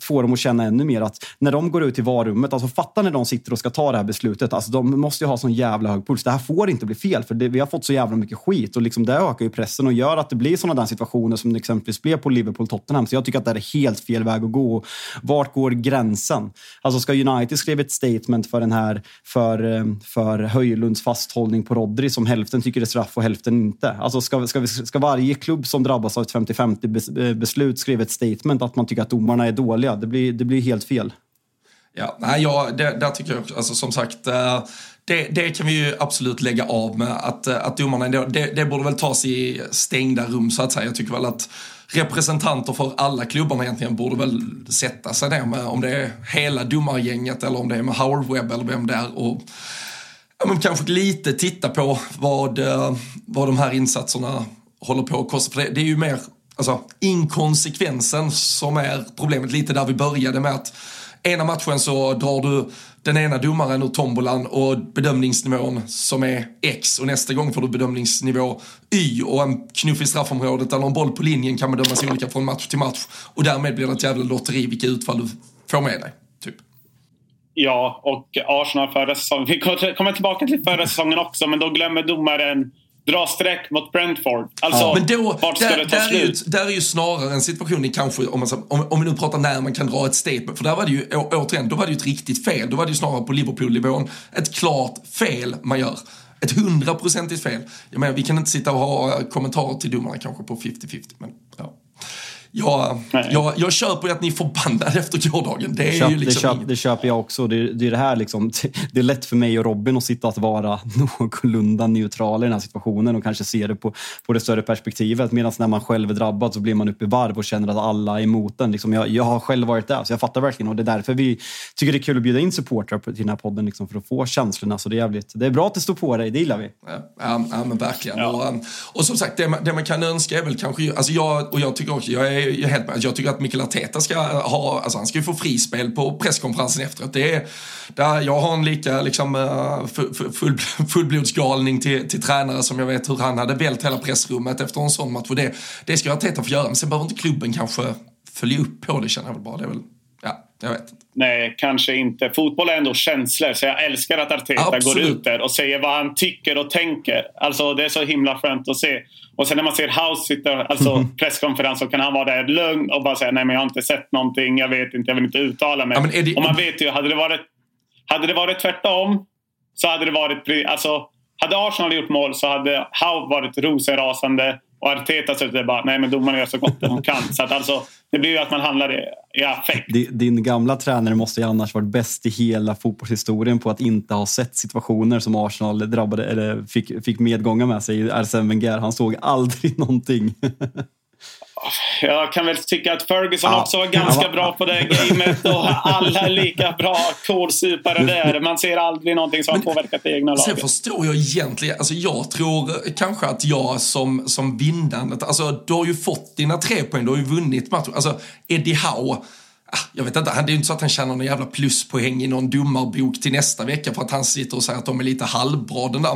få dem att känna ännu mer att när de går ut i varummet, alltså fatta när de sitter och ska ta det här beslutet. Alltså de måste ju ha sån jävla hög puls. Det här får inte bli fel för det, vi har fått så jävla mycket skit och liksom det ökar ju pressen och gör att det blir sådana där situationer som det exempelvis blev på Liverpool-Tottenham. Så jag tycker att det är helt fel väg att gå. Vart går gränsen? Alltså ska United skriva ett statement för den här, för, eh, för Höjlunds fasthållning på Rodri som hälften tycker är straff och hälften inte? Alltså ska, ska, vi, ska varje klubb som drabbas av ett 50-50 eh, beslut skriva ett statement att man tycker att domarna är dåliga dåliga. Det blir, det blir helt fel. Ja, nej, ja, det, där tycker jag också, alltså, som sagt, eh, det, det, kan vi ju absolut lägga av med. Att, eh, att domarna, det, det borde väl tas i stängda rum så att säga. Jag tycker väl att representanter för alla klubbarna egentligen borde väl sätta sig ner med om det är hela domargänget eller om det är med Howard Webb eller vem det är. Och, ja, men kanske lite titta på vad, eh, vad de här insatserna håller på att kosta. För det, det är ju mer alltså, inkonsekvensen som är problemet. Lite där vi började med att ena matchen så drar du den ena domaren ur tombolan och bedömningsnivån som är X och nästa gång får du bedömningsnivå Y och en knuff i straffområdet eller en boll på linjen kan bedömas olika från match till match och därmed blir det ett jävla lotteri vilka utfall du får med dig. Typ. Ja, och Arsenal förra säsongen. Vi kommer tillbaka till förra säsongen också, men då glömmer domaren dra streck mot Brentford. Alltså, ja. men då, vart ska där, det ta där slut? Är ju, där är ju snarare en situation i kanske, om, man, om, om vi nu pratar när man kan dra ett statement, för där var det ju återigen, då var det ju ett riktigt fel. Då var det ju snarare på Liverpool-nivån ett klart fel man gör. Ett hundraprocentigt fel. Jag menar, vi kan inte sitta och ha kommentarer till domarna kanske på 50-50, men ja. Jag, jag, jag köper att ni är förbannade efter gårdagen. Det, är köp, ju liksom det, köp, det köper jag också. Det, det är det här liksom, det är lätt för mig och Robin att sitta att vara någorlunda neutrala i den här situationen och kanske se det på, på det större perspektivet. Medan när man själv är drabbad så blir man uppe i varv och känner att alla är emot den. Liksom jag, jag har själv varit där, så jag fattar verkligen. Och det är därför vi tycker det är kul att bjuda in supportrar till den här podden liksom, för att få känslorna. Så det är, jävligt, det är bra att det står på dig, det gillar vi. Ja, ja men verkligen. Ja. Och, och, som sagt, det man, det man, kan önska är väl kanske, alltså jag, och jag tycker också, jag är, är helt med, jag tycker att Mikael Arteta ska ha, alltså han ska ju få frispel på presskonferensen efteråt. Det är, där jag har en lika liksom, eh, full, full, fullblodsgalning till, till tränare som jag vet hur han hade vält hela pressrummet efter en sån match. Och det, det ska Arteta få göra, men sen behöver inte klubben kanske följa upp på det känner jag väl bara. Det är väl, ja, jag vet inte. Nej, kanske inte. Fotboll är ändå känslor, så jag älskar att Arteta Absolut. går ut där och säger vad han tycker och tänker. Alltså, det är så himla skönt att se. Och sen när man ser House sitta alltså presskonferens så kan han vara där lugn och bara säga nej men jag har inte sett någonting, jag vet inte, jag vill inte uttala mig. Ja, det... Och man vet ju, hade det varit, hade det varit tvärtom så hade det varit... Alltså, hade Arsenal gjort mål så hade Howe varit rosenrasande och Arteta suttit det bara, nej men domarna gör så gott de kan. Så att alltså, det blir ju att man handlar i, i affekt. Din gamla tränare måste ju annars varit bäst i hela fotbollshistorien på att inte ha sett situationer som Arsenal drabbade, eller fick, fick medgångar med sig. Arsene Wenger, han såg aldrig någonting. Jag kan väl tycka att Ferguson ja. också var ganska bra på det gamet och alla är lika bra kålsupare där. Man ser aldrig någonting som har påverkat det egna laget. Sen förstår jag egentligen, alltså jag tror kanske att jag som, som vinnande, alltså du har ju fått dina tre poäng, du har ju vunnit matchen. Alltså Eddie Howe jag vet inte, det är ju inte så att han tjänar någon jävla pluspoäng i någon domarbok till nästa vecka för att han sitter och säger att de är lite halvbra. Den där.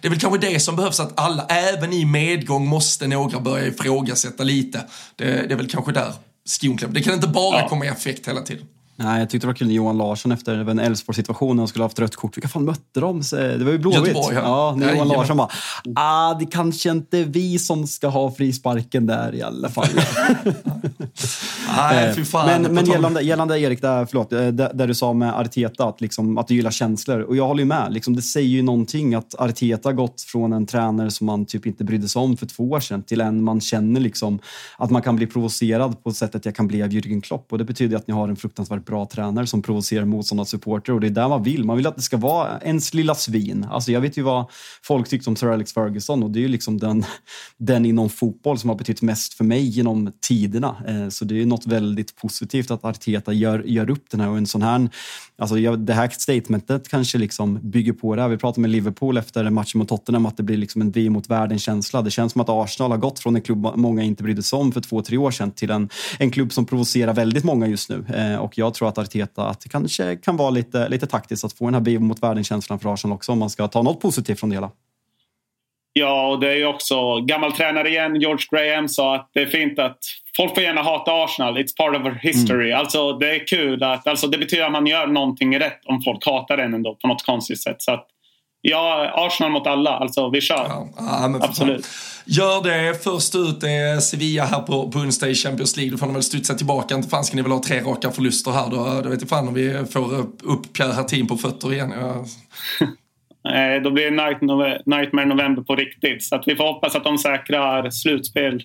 Det är väl kanske det som behövs, att alla, även i medgång måste några börja ifrågasätta lite. Det, det är väl kanske där skon. Det kan inte bara ja. komma i effekt hela tiden. Nej, jag tyckte det var kul när Johan Larsson efter en Elfsborg-situation när han skulle ha haft rött kort. Vilka fan mötte de? Det var ju Blåvitt. Ja. ja, när Johan Nej, Larsson bara, ah, det kanske inte är vi som ska ha frisparken där i alla fall. Nej, fy fan. Men, men gällande, gällande Erik, där, förlåt, där, där, du sa med Arteta, att, liksom, att du gillar känslor. Och jag håller ju med. Liksom, det säger ju någonting att Arteta gått från en tränare som man typ inte brydde sig om för två år sedan till en man känner liksom, att man kan bli provocerad på sättet jag kan bli av Jürgen Klopp. Och det betyder att ni har en fruktansvärt bra tränare som provocerar motståndarnas supporter och det är där man vill. Man vill att det ska vara ens lilla svin. Alltså jag vet ju vad folk tyckte om Sir Alex Ferguson och det är ju liksom den, den inom fotboll som har betytt mest för mig genom tiderna. Eh, så det är något väldigt positivt att Arteta gör, gör upp den här och en sån här Alltså, det här statementet kanske liksom bygger på det här. Vi pratade med Liverpool efter matchen mot Tottenham att det blir liksom en vi mot världen-känsla. Det känns som att Arsenal har gått från en klubb många inte brydde sig om för två, tre år sedan till en, en klubb som provocerar väldigt många just nu. Eh, och jag tror att Arteta, att det kanske kan vara lite, lite taktiskt att få den här vi mot världen-känslan för Arsenal också om man ska ta något positivt från det hela. Ja, och det är ju också gammal tränare igen, George Graham, sa att det är fint att folk får gärna hata Arsenal. It's part of our history. Mm. Alltså, det är kul. Att, alltså, det betyder att man gör någonting rätt om folk hatar en ändå på något konstigt sätt. Så att, ja, Arsenal mot alla. Alltså, vi kör. Ja, ja, Absolut. Gör det. Först ut är Sevilla här på, på onsdag i Champions League. Då får de väl studsa tillbaka. Inte fan ska ni väl ha tre raka förluster här. Då, då vet jag fan om vi får upp Pierre Hattin på fötter igen. Ja. Då blir det Nightmare November på riktigt. Så att vi får hoppas att de säkrar slutspel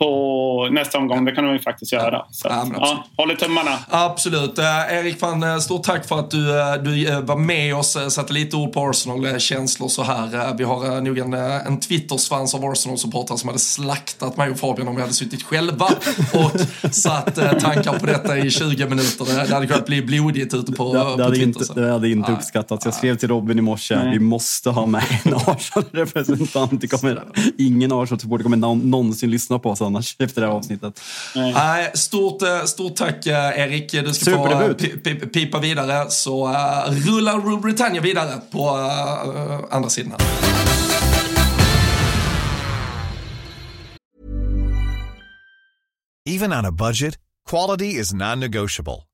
på nästa omgång. Det kan de ju faktiskt göra. Så ja, ja, håller tummarna. Absolut. Eh, Erik, fan, eh, stort tack för att du, eh, du var med oss. Satte lite ord på Arsenal-känslor så här. Vi har nog en, en Twitter-svans av Arsenal-supportrar som hade slaktat mig och Fabian om vi hade suttit själva och satt tankar på detta i 20 minuter. Det hade kunnat bli blodigt ute på, det, det på hade Twitter. Inte, det hade inte uppskattats. Jag skrev till Robin i morse, Nej. vi måste ha med en Arsenal-representant. Ingen Arsenal-supporter kommer någonsin lyssna på oss annars efter det här avsnittet. Nej. Stort, eh, stort tack eh, Erik. Du ska få pipa vidare så uh, rullar Rule Britannia vidare på uh, andra sidan. Even on a budget, quality is non-negotiable.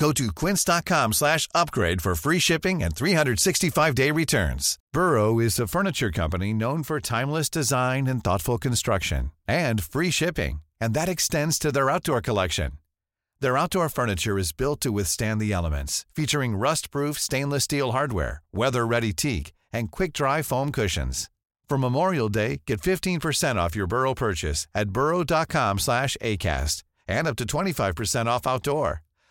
Go to quince.com slash upgrade for free shipping and 365-day returns. Burrow is a furniture company known for timeless design and thoughtful construction and free shipping, and that extends to their outdoor collection. Their outdoor furniture is built to withstand the elements, featuring rust-proof stainless steel hardware, weather-ready teak, and quick-dry foam cushions. For Memorial Day, get 15% off your Burrow purchase at burrow.com slash ACAST and up to 25% off outdoor.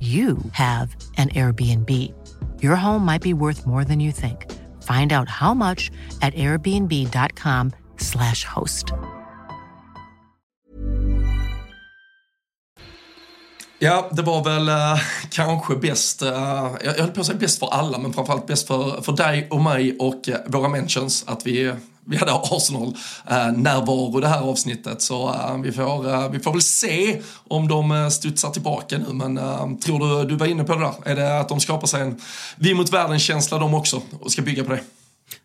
you have an Airbnb. Your home might be worth more than you think. Find out how much at airbnb.com/slash host. Ja, det var väl eh, kanske bäst, eh, jag höll på att säga bäst för alla, men framförallt bäst för, för dig och mig och eh, våra mentions att vi, vi hade Arsenal-närvaro eh, det här avsnittet. Så eh, vi, får, eh, vi får väl se om de studsar tillbaka nu, men tror du, du var inne på det där, är det att de skapar sig en vi mot världen-känsla de också och ska bygga på det?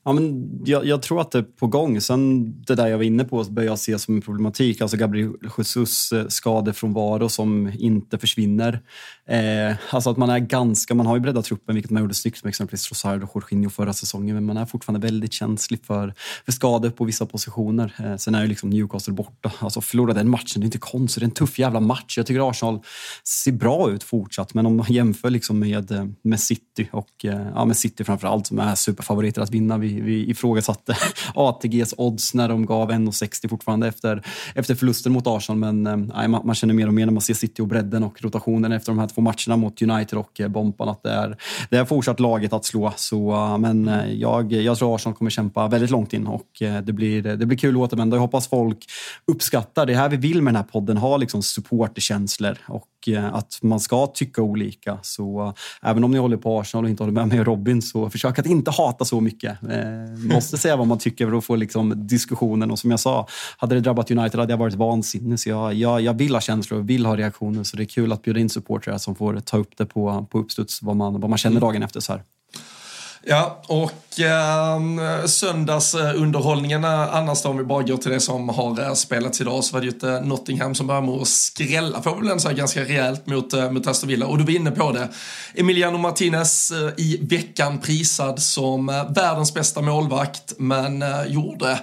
Ja, men jag, jag, tror att det är på gång. Sen det där jag var inne på börjar jag se som en problematik. Alltså Gabriel Jesus skador från skadefrånvaro som inte försvinner. Eh, alltså att man är ganska, man har ju breddat truppen vilket man gjorde snyggt med exempelvis Rosario och Jorginho förra säsongen. Men man är fortfarande väldigt känslig för, för skador på vissa positioner. Eh, sen är ju liksom Newcastle borta. Alltså förlora den matchen, det är inte konstigt. Det är en tuff jävla match. Jag tycker Arsenal ser bra ut fortsatt. Men om man jämför liksom med, eh, med City och eh, ja, med City framför allt som är superfavoriter att vinna. Vi, vi ifrågasatte ATGs odds när de gav 1,60 fortfarande efter, efter förlusten mot Arsenal. Men eh, man, man, känner mer och mer när man ser City och bredden och rotationen efter de här två matcherna mot United och eh, Bompan att det är, det är fortsatt laget att slå. Så, eh, men eh, jag, jag tror Arsenal kommer kämpa väldigt långt in och det blir, det blir kul att återvända. Jag hoppas folk uppskattar det här vi vill med den här podden, ha liksom supporterkänslor och att man ska tycka olika. Så även om ni håller på Arsenal och inte håller med mig och Robin, så försök att inte hata så mycket. Eh, måste säga vad man tycker för att få liksom diskussionen. Och som jag sa, hade det drabbat United hade jag varit vansinnig. Så jag, jag, jag vill ha känslor och vill ha reaktioner. Så det är kul att bjuda in supportrar som får ta upp det på, på uppstuds, vad man, vad man känner dagen efter. så här. Ja, och eh, söndagsunderhållningen annars då om vi bara går till det som har eh, spelats idag så var det ju ett Nottingham som började med att skrälla, får vi väl säga, ganska rejält mot, eh, mot Aston Villa. Och du var inne på det. Emiliano Martinez eh, i veckan prisad som eh, världens bästa målvakt men eh, gjorde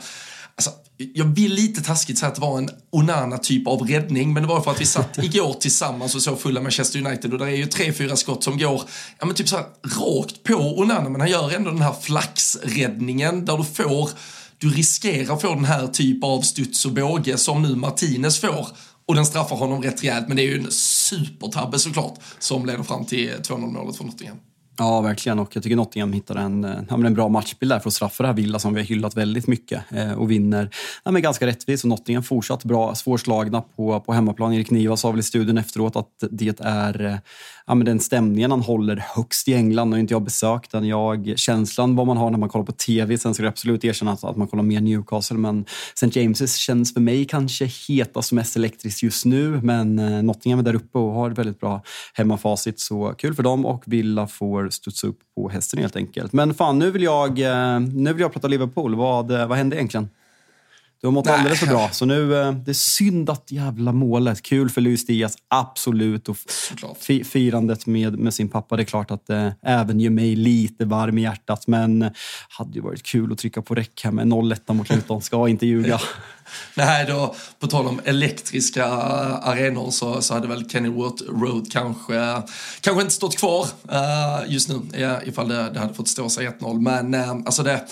jag vill lite taskigt säga att det var en Onana-typ av räddning, men det var för att vi satt igår tillsammans och såg fulla Manchester United och det är ju tre, fyra skott som går, ja men typ så här rakt på Onana, men han gör ändå den här flaxräddningen där du får, du riskerar att få den här typ av studs och båge som nu Martinez får. Och den straffar honom rätt rejält, men det är ju en supertabbe såklart som leder fram till 2-0 målet för Nottingham. Ja, verkligen. Och jag tycker Nottingham hittar en, eh, ja, en bra matchbild där för att straffa det här Villa som vi har hyllat väldigt mycket eh, och vinner ja, men ganska rättvist. Och Nottingham fortsatt bra, svårslagna på, på hemmaplan. Erik Niva sa väl i studion efteråt att det är eh, ja, men den stämningen han håller högst i England. Nu har inte jag besökt den. Jag, känslan vad man har när man kollar på TV. Sen ska jag absolut erkänna att, att man kollar mer Newcastle. Men St. James's känns för mig kanske hetast och mest elektriskt just nu. Men eh, Nottingham är där uppe och har ett väldigt bra hemmafacit. Så kul för dem och Villa får studsa upp på hästen helt enkelt. Men fan, nu vill jag, eh, nu vill jag prata Liverpool. Vad, vad hände egentligen? Du har mått Nej. alldeles för bra. Så nu, eh, det är synd att jävla målet. Kul för Luis Diaz, absolut. Och firandet med, med sin pappa, det är klart att det även gör mig lite varm i hjärtat. Men hade ju varit kul att trycka på räck här med 0-1 mot Luton. Ska inte ljuga. Nej, då, på tal om elektriska arenor så, så hade väl Kennywood Road kanske, kanske inte stått kvar eh, just nu eh, ifall det, det hade fått stå sig 1-0. Men eh, alltså det...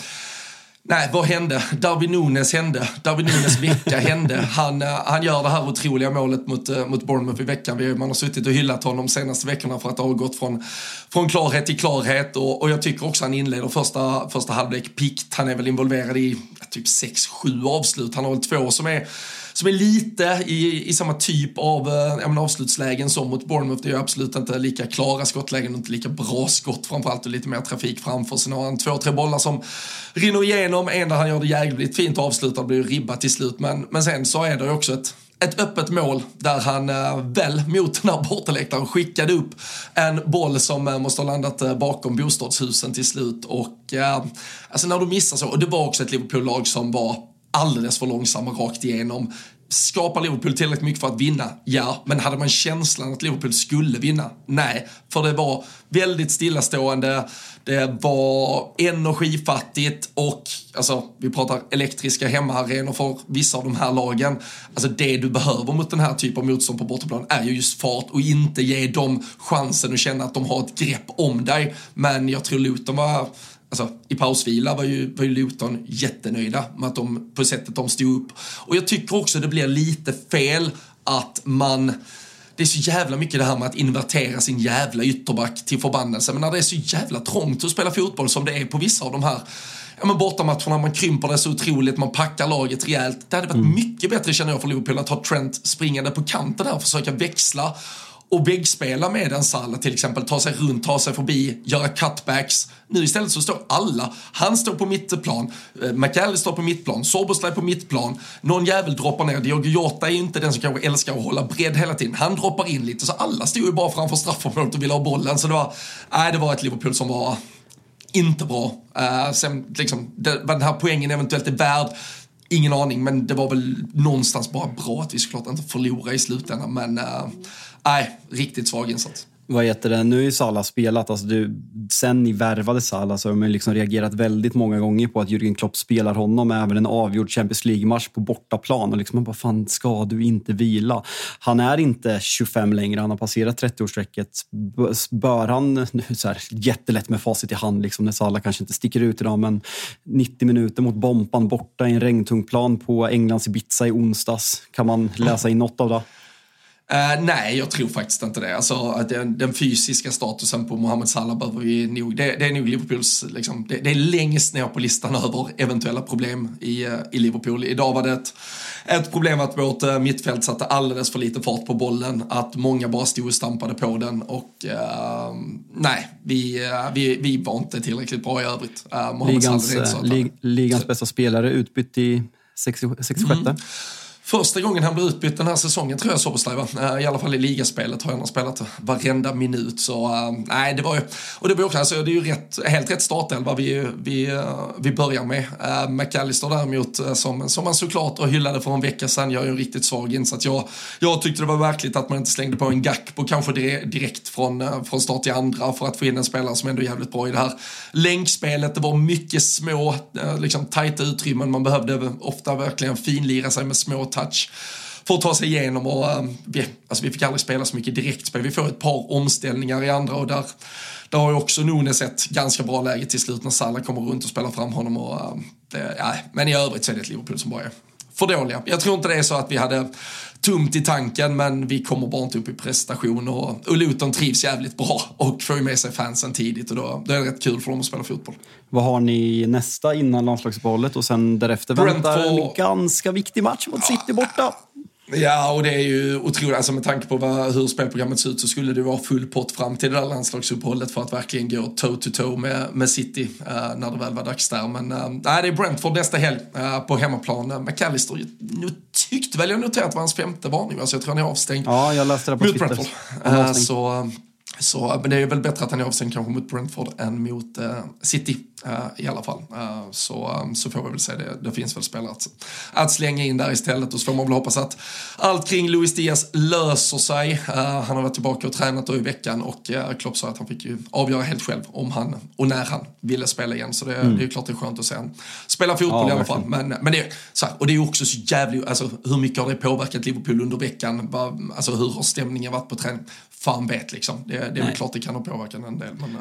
Nej, vad hände? Darwin Nunes hände. Darwin Nunes vecka hände. Han, eh, han gör det här otroliga målet mot, eh, mot Bournemouth i veckan. Man har suttit och hyllat honom de senaste veckorna för att det har gått från, från klarhet till klarhet. Och, och jag tycker också han inleder första, första halvlek pikt. Han är väl involverad i typ 6-7 avslut. Han har väl två som är som är lite i, i samma typ av äh, avslutslägen som mot Bournemouth. Det är absolut inte lika klara skottlägen och inte lika bra skott framförallt och lite mer trafik framför. Sen har han två, tre bollar som rinner igenom. En där han gör det jävligt fint avslutat, blir ribba till slut. Men, men sen så är det också ett ett öppet mål där han eh, väl mot den här bortaläktaren skickade upp en boll som eh, måste ha landat bakom bostadshusen till slut. Och alltså när du missar så, och det var också ett Liverpool-lag som var alldeles för långsamma rakt igenom. Skapar Liverpool tillräckligt mycket för att vinna? Ja, men hade man känslan att Liverpool skulle vinna? Nej, för det var väldigt stillastående, det var energifattigt och, alltså vi pratar elektriska hemmaarenor för vissa av de här lagen. Alltså det du behöver mot den här typen av motstånd på bortaplan är ju just fart och inte ge dem chansen att känna att de har ett grepp om dig. Men jag tror Luton var Alltså, I pausvila var ju, var ju Luton jättenöjda med att de, på sättet de stod upp. Och jag tycker också det blir lite fel att man det är så jävla mycket det här med att invertera sin jävla ytterback till förbannelse. Men när det är så jävla trångt att spela fotboll som det är på vissa av de här ja, men bortamatcherna, man krymper det så otroligt, man packar laget rejält. Det hade varit mm. mycket bättre känner jag för Liverpool att ha Trent springande på kanten där och försöka växla och väggspela med en Salah till exempel, ta sig runt, ta sig förbi, göra cutbacks. Nu istället så står alla, han står på mittplan, eh, McAllister står på mittplan, Soboslaj på mittplan, någon jävel droppar ner, Diogo Jota är ju inte den som kanske älskar att hålla bredd hela tiden, han droppar in lite, så alla stod ju bara framför straffområdet och ville ha bollen, så det var, nej det var ett Liverpool som var inte bra. Uh, sen liksom, det, vad den här poängen eventuellt är värd, ingen aning, men det var väl någonstans bara bra att vi såklart inte förlorade i slutändan, men uh, nej, riktigt svag insats. Vad heter det? Nu har ju Salah spelat. Alltså du, sen ni värvade Salah så har man liksom reagerat väldigt många gånger på att Jürgen Klopp spelar honom även en avgjord Champions League-match på bortaplan. Och liksom man bara, fan ska du inte vila? Han är inte 25 längre, han har passerat 30-årsstrecket. Bör han, nu så här, jättelätt med facit i hand liksom, när Salah kanske inte sticker ut idag, men 90 minuter mot Bompan borta i en regntung plan på Englands Ibiza i onsdags. Kan man läsa in något av det? Uh, nej, jag tror faktiskt inte det. Alltså, den, den fysiska statusen på Mohamed Salah behöver vi nog, det, det är nog Liverpools, liksom, det, det, är längst ner på listan över eventuella problem i, uh, i Liverpool. Idag var det ett, ett problem att vårt uh, mittfält satte alldeles för lite fart på bollen, att många bara stod och stampade på den och nej, vi, vi, vi var inte tillräckligt bra i övrigt. ligans, lig, ligans bästa spelare utbytt i 66 mm. Första gången han blev utbytt den här säsongen tror jag Soboslaj va? Eh, I alla fall i ligaspelet har han spelat varenda minut. Så eh, nej, det var ju, och det var också, alltså, det är ju rätt, helt rätt startelva vi, vi, eh, vi börjar med. Uh, McAllister däremot, som, som man såklart och hyllade för en vecka sedan, gör ju en riktigt svag insats. Jag, jag tyckte det var verkligt att man inte slängde på en gack på kanske direkt från, från start till andra för att få in en spelare som ändå är jävligt bra i det här länkspelet. Det var mycket små, liksom tajta utrymmen. Man behövde ofta verkligen finlira sig med små touch för att ta sig igenom och uh, vi, alltså vi fick aldrig spela så mycket direktspel. Vi får ett par omställningar i andra och där, där har ju också Nunes ett ganska bra läge till slut när Salah kommer runt och spelar fram honom. Och, uh, det, ja, men i övrigt så är det ett Liverpool som bara är för dåliga. Jag tror inte det är så att vi hade tomt i tanken men vi kommer bara inte upp i prestation och, och Luton trivs jävligt bra och får ju med sig fansen tidigt och då, då är det rätt kul för dem att spela fotboll. Vad har ni nästa innan landslagsuppehållet och sen därefter väntar en ganska viktig match mot City borta? Ja, och det är ju otroligt, alltså med tanke på vad, hur spelprogrammet ser ut så skulle det vara full pott fram till det där landslagsuppehållet för att verkligen gå toe-to-toe med, med City uh, när det väl var dags där. Men uh, nej, det är Brentford nästa helg uh, på hemmaplan. Uh, McAllister, nu tyckte väl jag noterat var hans femte varning, så jag tror han är avstängd. Ja, jag läste det på Twitter. Brentford. så, så, men det är väl bättre att han är avstängd kanske mot Brentford än mot City. Uh, i alla fall. Uh, så, um, så får vi väl se det. Det finns väl spelare att, att slänga in där istället och så får man väl hoppas att allt kring Luis Diaz löser sig. Uh, han har varit tillbaka och tränat då i veckan och uh, Klopp sa att han fick ju avgöra helt själv om han och när han ville spela igen. Så det, mm. det är ju klart det är skönt att se han spela fotboll ja, i alla fall. Men, men det, så här, och det är ju också så jävligt, alltså hur mycket har det påverkat Liverpool under veckan? Alltså hur har stämningen varit på träning? Fan vet liksom. Det, det är väl klart det kan ha påverkat en del. Men,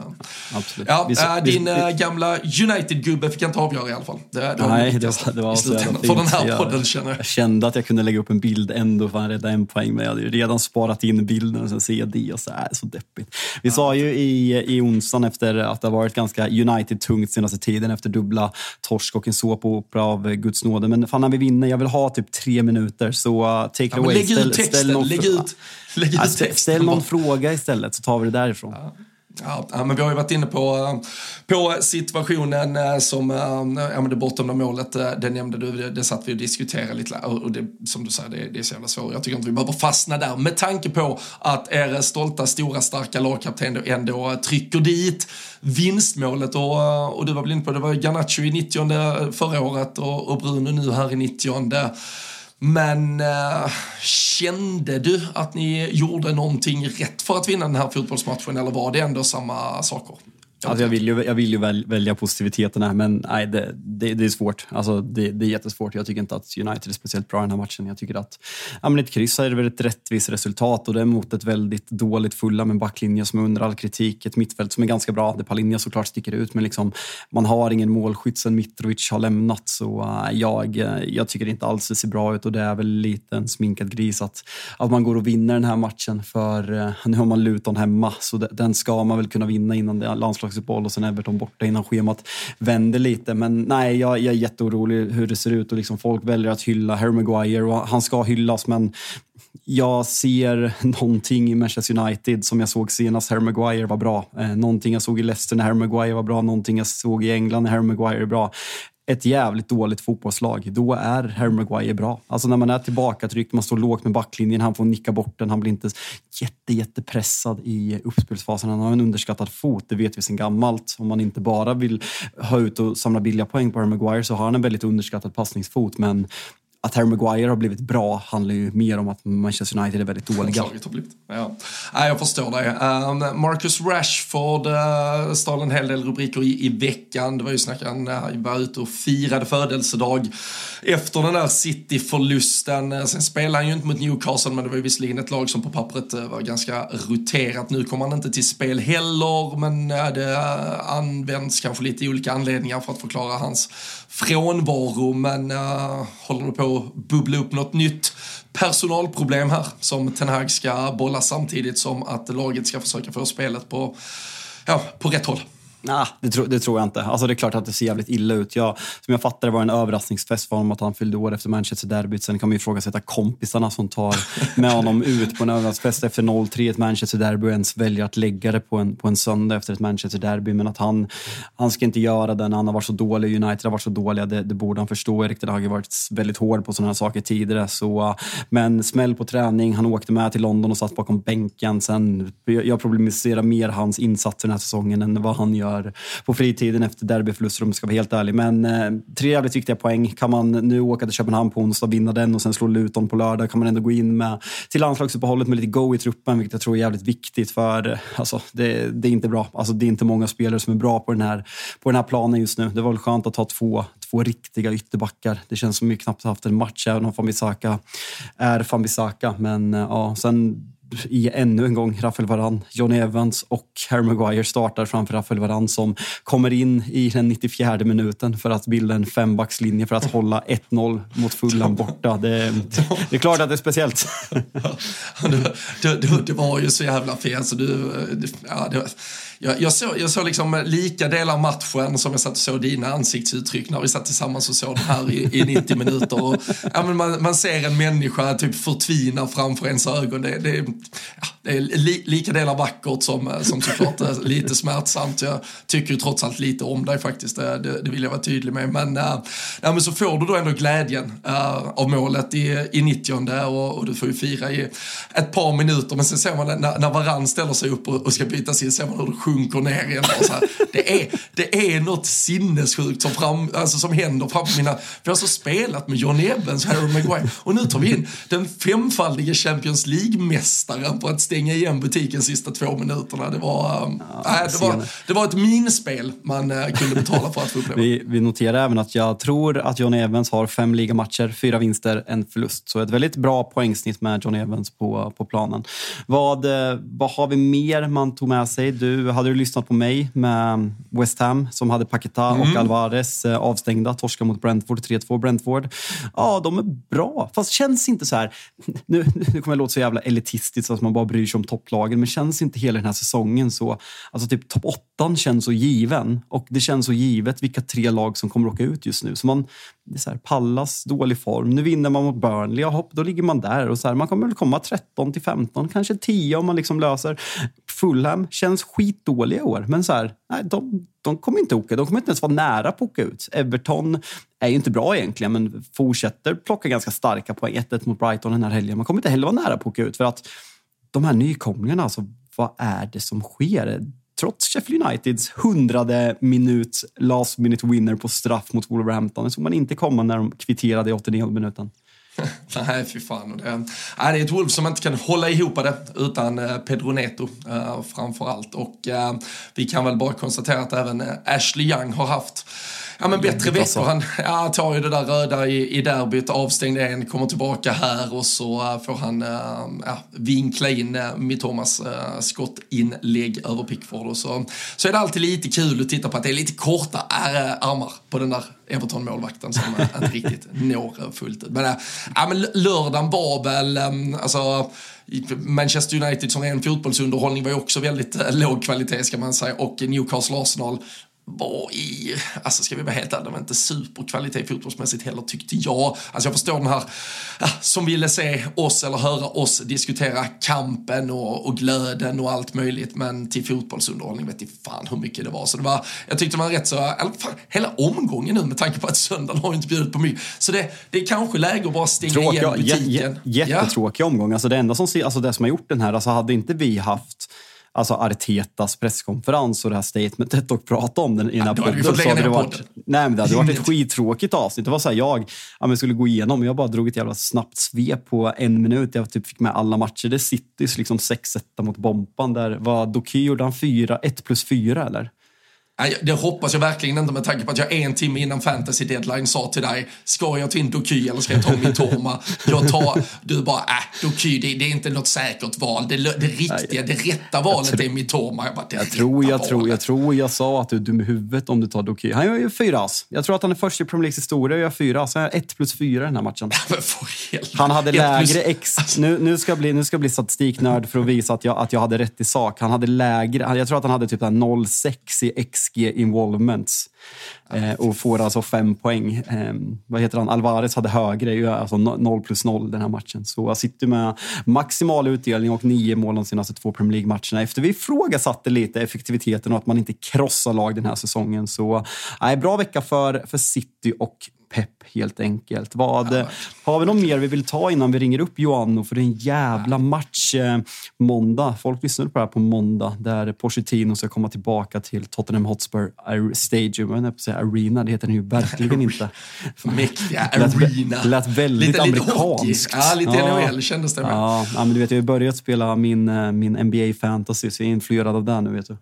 Absolut. Ja, Vi sa- din vi- äh, gamla United-gubbe fick inte avgöra i alla fall. Det, det Nej, det var, det var så jävla fint. för den här Jag- podden känner jag. Jag kände att jag kunde lägga upp en bild ändå för att rädda en poäng, men jag hade ju redan sparat in bilden och sen ser jag det och så är så deppigt. Vi sa ju i, i onsdagen efter att det har varit ganska United-tungt senaste tiden efter dubbla torsk och en såpopera av eh, Guds nåde. Men fan när vi vinner, jag vill ha typ tre minuter så take it Ja, men away. lägg ut texten, någon lägg ut, lägg Ja, ut ställ- texten. ställ någon fråga istället så tar vi det därifrån. Ja, ja, men vi har ju varit inne på, på situationen eh, som, eh, ja men det bortdömda målet, eh, det nämnde du, det, det satt vi och diskuterade lite och det, som du säger, det, det är så jävla svårt. Jag tycker inte vi behöver fastna där med tanke på att er stolta, stora, starka lagkapten ändå trycker dit vinstmålet och, och du var väl inne på, det var ju Garnacho i 90 förra året och, och Bruno nu här i 90 men eh, kände du att ni gjorde någonting rätt för att vinna den här fotbollsmatchen eller var det ändå samma saker? Alltså jag, vill ju, jag vill ju väl, välja positiviteten här, men nej, det, det, det är svårt. Alltså det, det är jättesvårt. Jag tycker inte att United är speciellt bra i den här matchen. Jag tycker att ja, men ett kryss är väl ett rättvist resultat och det är mot ett väldigt dåligt fulla med backlinje som är under all kritik. Ett mittfält som är ganska bra. Det Palinja såklart sticker ut, men liksom, man har ingen målskytt sen Mitrovic har lämnat. Så uh, jag, äh, jag tycker inte alls det ser bra ut och det är väl lite en sminkad gris att, att man går och vinner den här matchen. För uh, nu har man Luton hemma, så den ska man väl kunna vinna innan det är landslagsuppehåll och sen Everton borta innan schemat vänder lite. Men nej, jag, jag är jätteorolig hur det ser ut och liksom folk väljer att hylla Harry Maguire och han ska hyllas men jag ser någonting i Manchester United som jag såg senast Harry Maguire var bra. Eh, någonting jag såg i Leicester när Harry Maguire var bra, någonting jag såg i England när Harry Maguire är bra. Ett jävligt dåligt fotbollslag, då är Harry Maguire bra. Alltså när man är tillbakatryckt, man står lågt med backlinjen, han får nicka bort den, han blir inte jätte, jättepressad i uppspelsfasen. Han har en underskattad fot, det vet vi sedan gammalt. Om man inte bara vill ha ut och samla billiga poäng på Harry Maguire så har han en väldigt underskattad passningsfot. Men att Harry Maguire har blivit bra handlar ju mer om att Manchester United är väldigt dåliga. Laget har blivit. Ja. Jag förstår det. Um, Marcus Rashford uh, stal en hel del rubriker i, i veckan. Det var ju snack, han var ute och firade födelsedag efter den där City-förlusten. Uh, sen spelade han ju inte mot Newcastle, men det var ju visserligen ett lag som på pappret uh, var ganska roterat. Nu kommer han inte till spel heller, men det används kanske lite i olika anledningar för att förklara hans frånvaro. Men uh, håller du på att bubbla upp något nytt personalproblem här som Ten Hag ska bolla samtidigt som att laget ska försöka få spelet på, ja, på rätt håll. Nah, det, tro, det tror jag inte. Alltså det är klart att det ser jävligt illa ut. Jag, som jag fattar det var en överraskningsfest för honom att han fyllde år efter Manchester-derbyt. Sen kan man ju ifrågasätta kompisarna som tar med honom ut på en överraskningsfest efter 0-3 ett Manchester-derby och ens väljer att lägga det på en, på en söndag efter ett Manchester-derby. Men att han, han ska inte göra det när han har varit så dålig. United har varit så dåliga, det, det borde han förstå. Erik Ten Hag har varit väldigt hård på sådana här saker tidigare. Så, men smäll på träning, han åkte med till London och satt bakom bänken. Sen, jag problematiserar mer hans insatser den här säsongen än vad han gör på fritiden efter derbyförluster om jag ska vara helt ärlig. Men eh, tre jävligt viktiga poäng. Kan man nu åka till Köpenhamn på onsdag, vinna den och sen slå Luton på lördag kan man ändå gå in med, till landslagsuppehållet med lite go i truppen, vilket jag tror är jävligt viktigt för alltså, det, det är inte bra. Alltså, det är inte många spelare som är bra på den, här, på den här planen just nu. Det var väl skönt att ha två, två riktiga ytterbackar. Det känns som vi knappt haft en match, även om Fambisaka är Fambisaka. Men eh, ja, sen i ännu en gång Rafael Varane, Johnny Evans och Harry Maguire startar framför Rafael Varane som kommer in i den 94 minuten för att bilda en fembackslinje för att hålla 1-0 mot Fulham borta. Det, det är klart att det är speciellt. det, det, det, det var ju så jävla fel så du, ja, jag, jag, såg, jag såg liksom lika delar matchen som jag satt och såg dina ansiktsuttryck när vi satt tillsammans och såg det här i, i 90 minuter. Och, ja, men man, man ser en människa typ förtvina framför ens ögon. Det, det, ja, det är li, lika delar vackert som, som såklart lite smärtsamt. Jag tycker ju trots allt lite om dig faktiskt, det, det, det vill jag vara tydlig med. Men, eh, äh, ja, men så får du då ändå glädjen äh, av målet i, i 90 och, och du får ju fira i ett par minuter. Men sen ser man när, när Varann ställer sig upp och, och ska bytas in, ser man hur sjunker ner igen. Så här, det, är, det är något sinnessjukt som, fram, alltså som händer framför mina... Vi har så spelat med John Evans Harry Maguire och nu tar vi in den femfaldige Champions League-mästaren på att stänga igen butiken sista två minuterna. Det var, um, ja, äh, det var, det var ett minspel man uh, kunde betala för att få uppleva. Vi, vi noterar även att jag tror att John Evans har fem ligamatcher, fyra vinster, en förlust. Så ett väldigt bra poängsnitt med John Evans på, på planen. Vad, eh, vad har vi mer man tog med sig? Du, hade du lyssnat på mig med West Ham som hade Paqueta mm. och Alvarez eh, avstängda, torska mot Brentford, 3-2 Brentford. Ja, de är bra. Fast känns inte så här... Nu, nu kommer jag låta så jävla elitistiskt, att man bara bryr sig om topplagen, men känns inte hela den här säsongen så... Alltså typ topp åttan känns så given och det känns så givet vilka tre lag som kommer åka ut just nu. Så man, det är så här, Pallas dålig form. Nu vinner man mot Burnley, hopp, då ligger man där. Och så här, man kommer väl komma 13 till 15, kanske 10 om man liksom löser. Fulham känns skitdåliga i år, men så här, nej, de, de kommer inte åka. De kommer inte ens vara nära på att åka ut. Everton är ju inte bra egentligen, men fortsätter plocka ganska starka poäng. 1-1 mot Brighton den här helgen. Man kommer inte heller vara nära på att åka ut för att de här nykomlingarna, alltså, vad är det som sker? trots Sheffield Uniteds hundrade minut last minute winner på straff mot Wolverhampton. Det såg man inte komma när de kvitterade i 89 minuten. Nej, fy fan. Det, är, det är ett Wolves som inte kan hålla ihop det utan eh, Pedro Neto eh, framför allt. Och eh, vi kan väl bara konstatera att även Ashley Young har haft ja, men bättre veckor. Han ja, tar ju det där röda i, i derbyt, avstängd en, kommer tillbaka här och så uh, får han uh, ja, vinkla in uh, Mittomas skottinlägg över Pickford. Och så, så är det alltid lite kul att titta på att det är lite korta armar på den där Everton-målvakten som inte riktigt når fullt ut. Men, ja, men lördagen var väl, alltså Manchester United som ren fotbollsunderhållning var ju också väldigt låg kvalitet ska man säga och Newcastle Arsenal var i, alltså ska vi vara helt ärliga, inte superkvalitet fotbollsmässigt heller tyckte jag. Alltså jag förstår den här som ville se oss eller höra oss diskutera kampen och, och glöden och allt möjligt men till fotbollsunderhållning vet inte fan hur mycket det var. Så det var, jag tyckte det var rätt så, eller fan, hela omgången nu med tanke på att söndagen har inte bjudit på mycket. Så det, det är kanske läge att bara stänga Tråkiga, igen butiken. Jättetråkig ja. omgång. Alltså det enda som, alltså det som har gjort den här, alltså hade inte vi haft alltså Artetas presskonferens och det här statementet och prata om den i den här podden. Så hade det varit, nej, men det hade varit ett skittråkigt avsnitt. Det var så här, jag ja, men skulle gå igenom, jag bara drog ett jävla snabbt svep på en minut. Jag typ fick med alla matcher. Det är Citys liksom 6-1 mot Bompan. Där var Doky gjorde han 4, 1 plus 4 eller? Det hoppas jag verkligen inte med tanke på att jag en timme innan fantasy deadline sa till dig, ska jag ta in Doky eller ska jag ta min Torma? Jag tar, du bara, äh, Doky det, det, är inte något säkert val. Det, det riktiga, det rätta valet är min Torma. Jag, bara, jag tror, jag, tror, jag tror jag sa att du är dum i huvudet om du tar Doky. Han gör ju fyra ass. Jag tror att han är först i Premier Leagues historia och gör fyra ass. Han har ett plus fyra i den här matchen. han hade lägre x. Alltså. Nu, nu, ska bli, nu ska bli statistiknörd för att visa att jag, att jag hade rätt i sak. Han hade lägre, jag tror att han hade typ 0,6 i x XG involvements eh, och får alltså fem poäng. Eh, vad heter han? Alvarez hade högre, alltså 0 plus 0 den här matchen. Så jag sitter med maximal utdelning och nio mål de senaste två Premier League-matcherna efter vi ifrågasatte lite effektiviteten och att man inte krossar lag den här säsongen. Så eh, bra vecka för, för City och Pep helt enkelt. Vad, ja. Har vi något mer vi vill ta innan vi ringer upp Joanno? För det är en jävla match eh, måndag. Folk lyssnade på det här på måndag där Pochettino ska komma tillbaka till Tottenham Hotspur Stadium. Jag på säga arena, det heter den ju verkligen inte. Mäktiga arena. Det lät väldigt lite, amerikanskt. Lite ja, lite ja. NHL kändes det. Ja, ja, men du vet, jag har börjat spela min, eh, min NBA fantasy så jag är influerad av det nu. Vet du.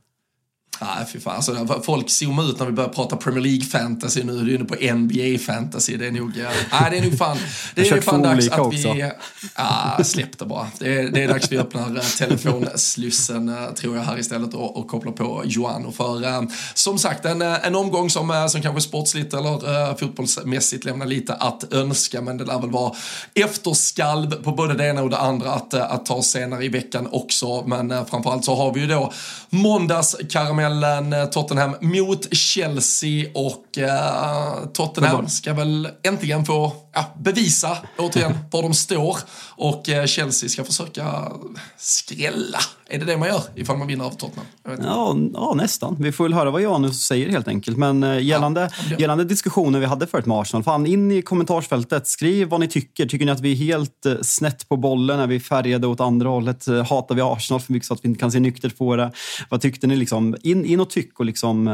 Nej, fy fan. Alltså, folk zoomar ut när vi börjar prata Premier League-fantasy nu. Du är inne på NBA-fantasy. Det är nog, ja, nej, det är nog fan, det är nog fan dags att också. vi... Ja, släpp det bara. Det är, det är dags vi öppnar eh, telefonslussen, eh, tror jag, här istället och, och kopplar på Joano. För som sagt, en, en omgång som, som kanske sportsligt eller uh, fotbollsmässigt lämnar lite att önska, men det lär väl vara efterskalv på både det ena och det andra att, att ta senare i veckan också. Men uh, framförallt så har vi ju då måndagskaramell mellan eh, Tottenham mot Chelsea och uh, Tottenham ska väl äntligen få ja, bevisa återigen var de står och eh, Chelsea ska försöka skrälla. Är det det man gör ifall man vinner av Tottenham? Ja, ja, nästan. Vi får väl höra vad Janus säger helt enkelt. Men eh, gällande, ja, gällande diskussionen vi hade förut med Arsenal, fan in i kommentarsfältet. Skriv vad ni tycker. Tycker ni att vi är helt eh, snett på bollen? Är vi färgade åt andra hållet? Hatar vi Arsenal för mycket så att vi inte kan se nyktert på det? Vad tyckte ni? Liksom? In, in och tyck och liksom,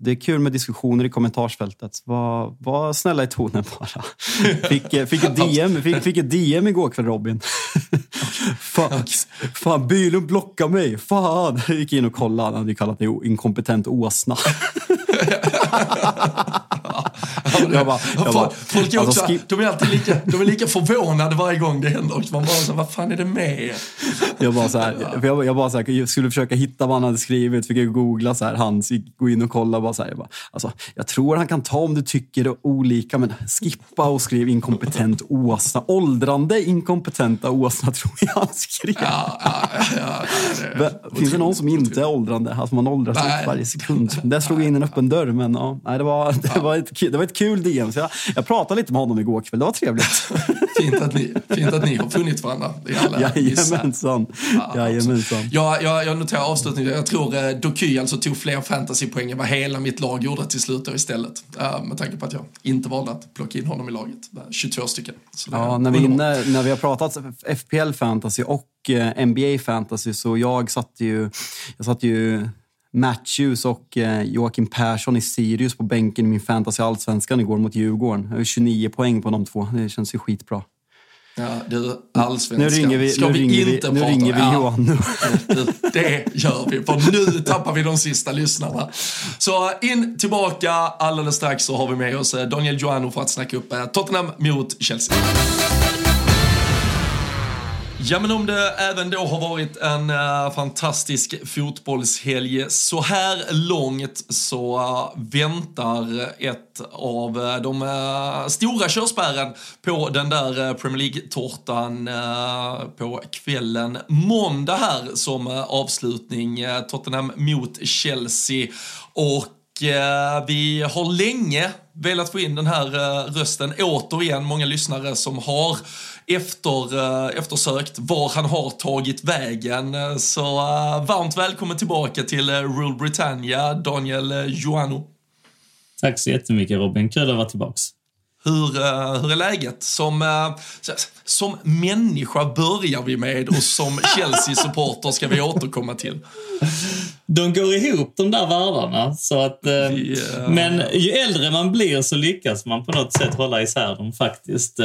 det är kul med diskussioner i kommentarsfältet. Var, var snälla i tonen bara. Fick, eh, fick, ett, DM, fick, fick ett DM igår kväll, Robin. fan, fan Bylund blockade mig. Fan! Jag gick in och kollade. Han hade kallat mig inkompetent åsna. jag bara, jag bara, folk är alltså, också, de är alltid lika, de är lika förvånade varje gång det händer. Man bara så vad fan är det med Jag bara så här, jag, jag, bara så här, jag skulle försöka hitta vad han hade skrivit, fick jag googla så här, hans, gå in och kolla. Bara så här, jag, bara, alltså, jag tror han kan ta om du tycker det olika, men skippa och skriv inkompetent åsna. Åldrande inkompetenta åsna tror jag han skrev. Ja, ja, ja, det Finns det någon som inte är åldrande? Alltså man åldras nej, varje sekund. Där slog jag in en öppen dörr, men ja, nej, det, var, det, var ett, det var ett kul DM. Så jag, jag pratade lite med honom igår kväll. Det var trevligt. fint, att ni, fint att ni har funnit varandra. Jajamensan. Ja, Jajamensan. Jag, jag, jag noterar avslutningen. Jag tror eh, Doky alltså tog fler fantasypoäng än vad hela mitt lag gjorde till slut istället. Uh, med tanke på att jag inte valde att plocka in honom i laget. 22 stycken. ja, när vi, inne, när vi har pratat FPL fantasy och eh, NBA fantasy så jag satt ju, jag satt ju Matthews och eh, Joakim Persson i Sirius på bänken i min fantasy allsvenskan igår mot Djurgården. Jag har 29 poäng på de två. Det känns ju skitbra. Ja, du, allsvenskan nu ringer vi, ska nu vi ringer inte vi, prata Nu ringer vi Johan. Ja, det gör vi, för nu tappar vi de sista lyssnarna. Så in tillbaka alldeles strax så har vi med oss eh, Daniel Joano för att snacka upp eh, Tottenham mot Chelsea. Ja, men om det även då har varit en uh, fantastisk fotbollshelg så här långt så uh, väntar ett av uh, de stora körspärren på den där Premier League-tårtan på kvällen. Måndag här som avslutning, Tottenham mot Chelsea. Och Eh, vi har länge velat få in den här eh, rösten. Återigen många lyssnare som har efter, eh, eftersökt var han har tagit vägen. Så varmt välkommen tillbaka till Rule Britannia, Daniel Joano. Tack så jättemycket Robin, kul att vara tillbaks. Hur, hur är läget? Som, som människa börjar vi med och som Chelsea-supporter ska vi återkomma till. De går ihop de där världarna. Så att, yeah. Men ju äldre man blir så lyckas man på något sätt hålla isär dem faktiskt.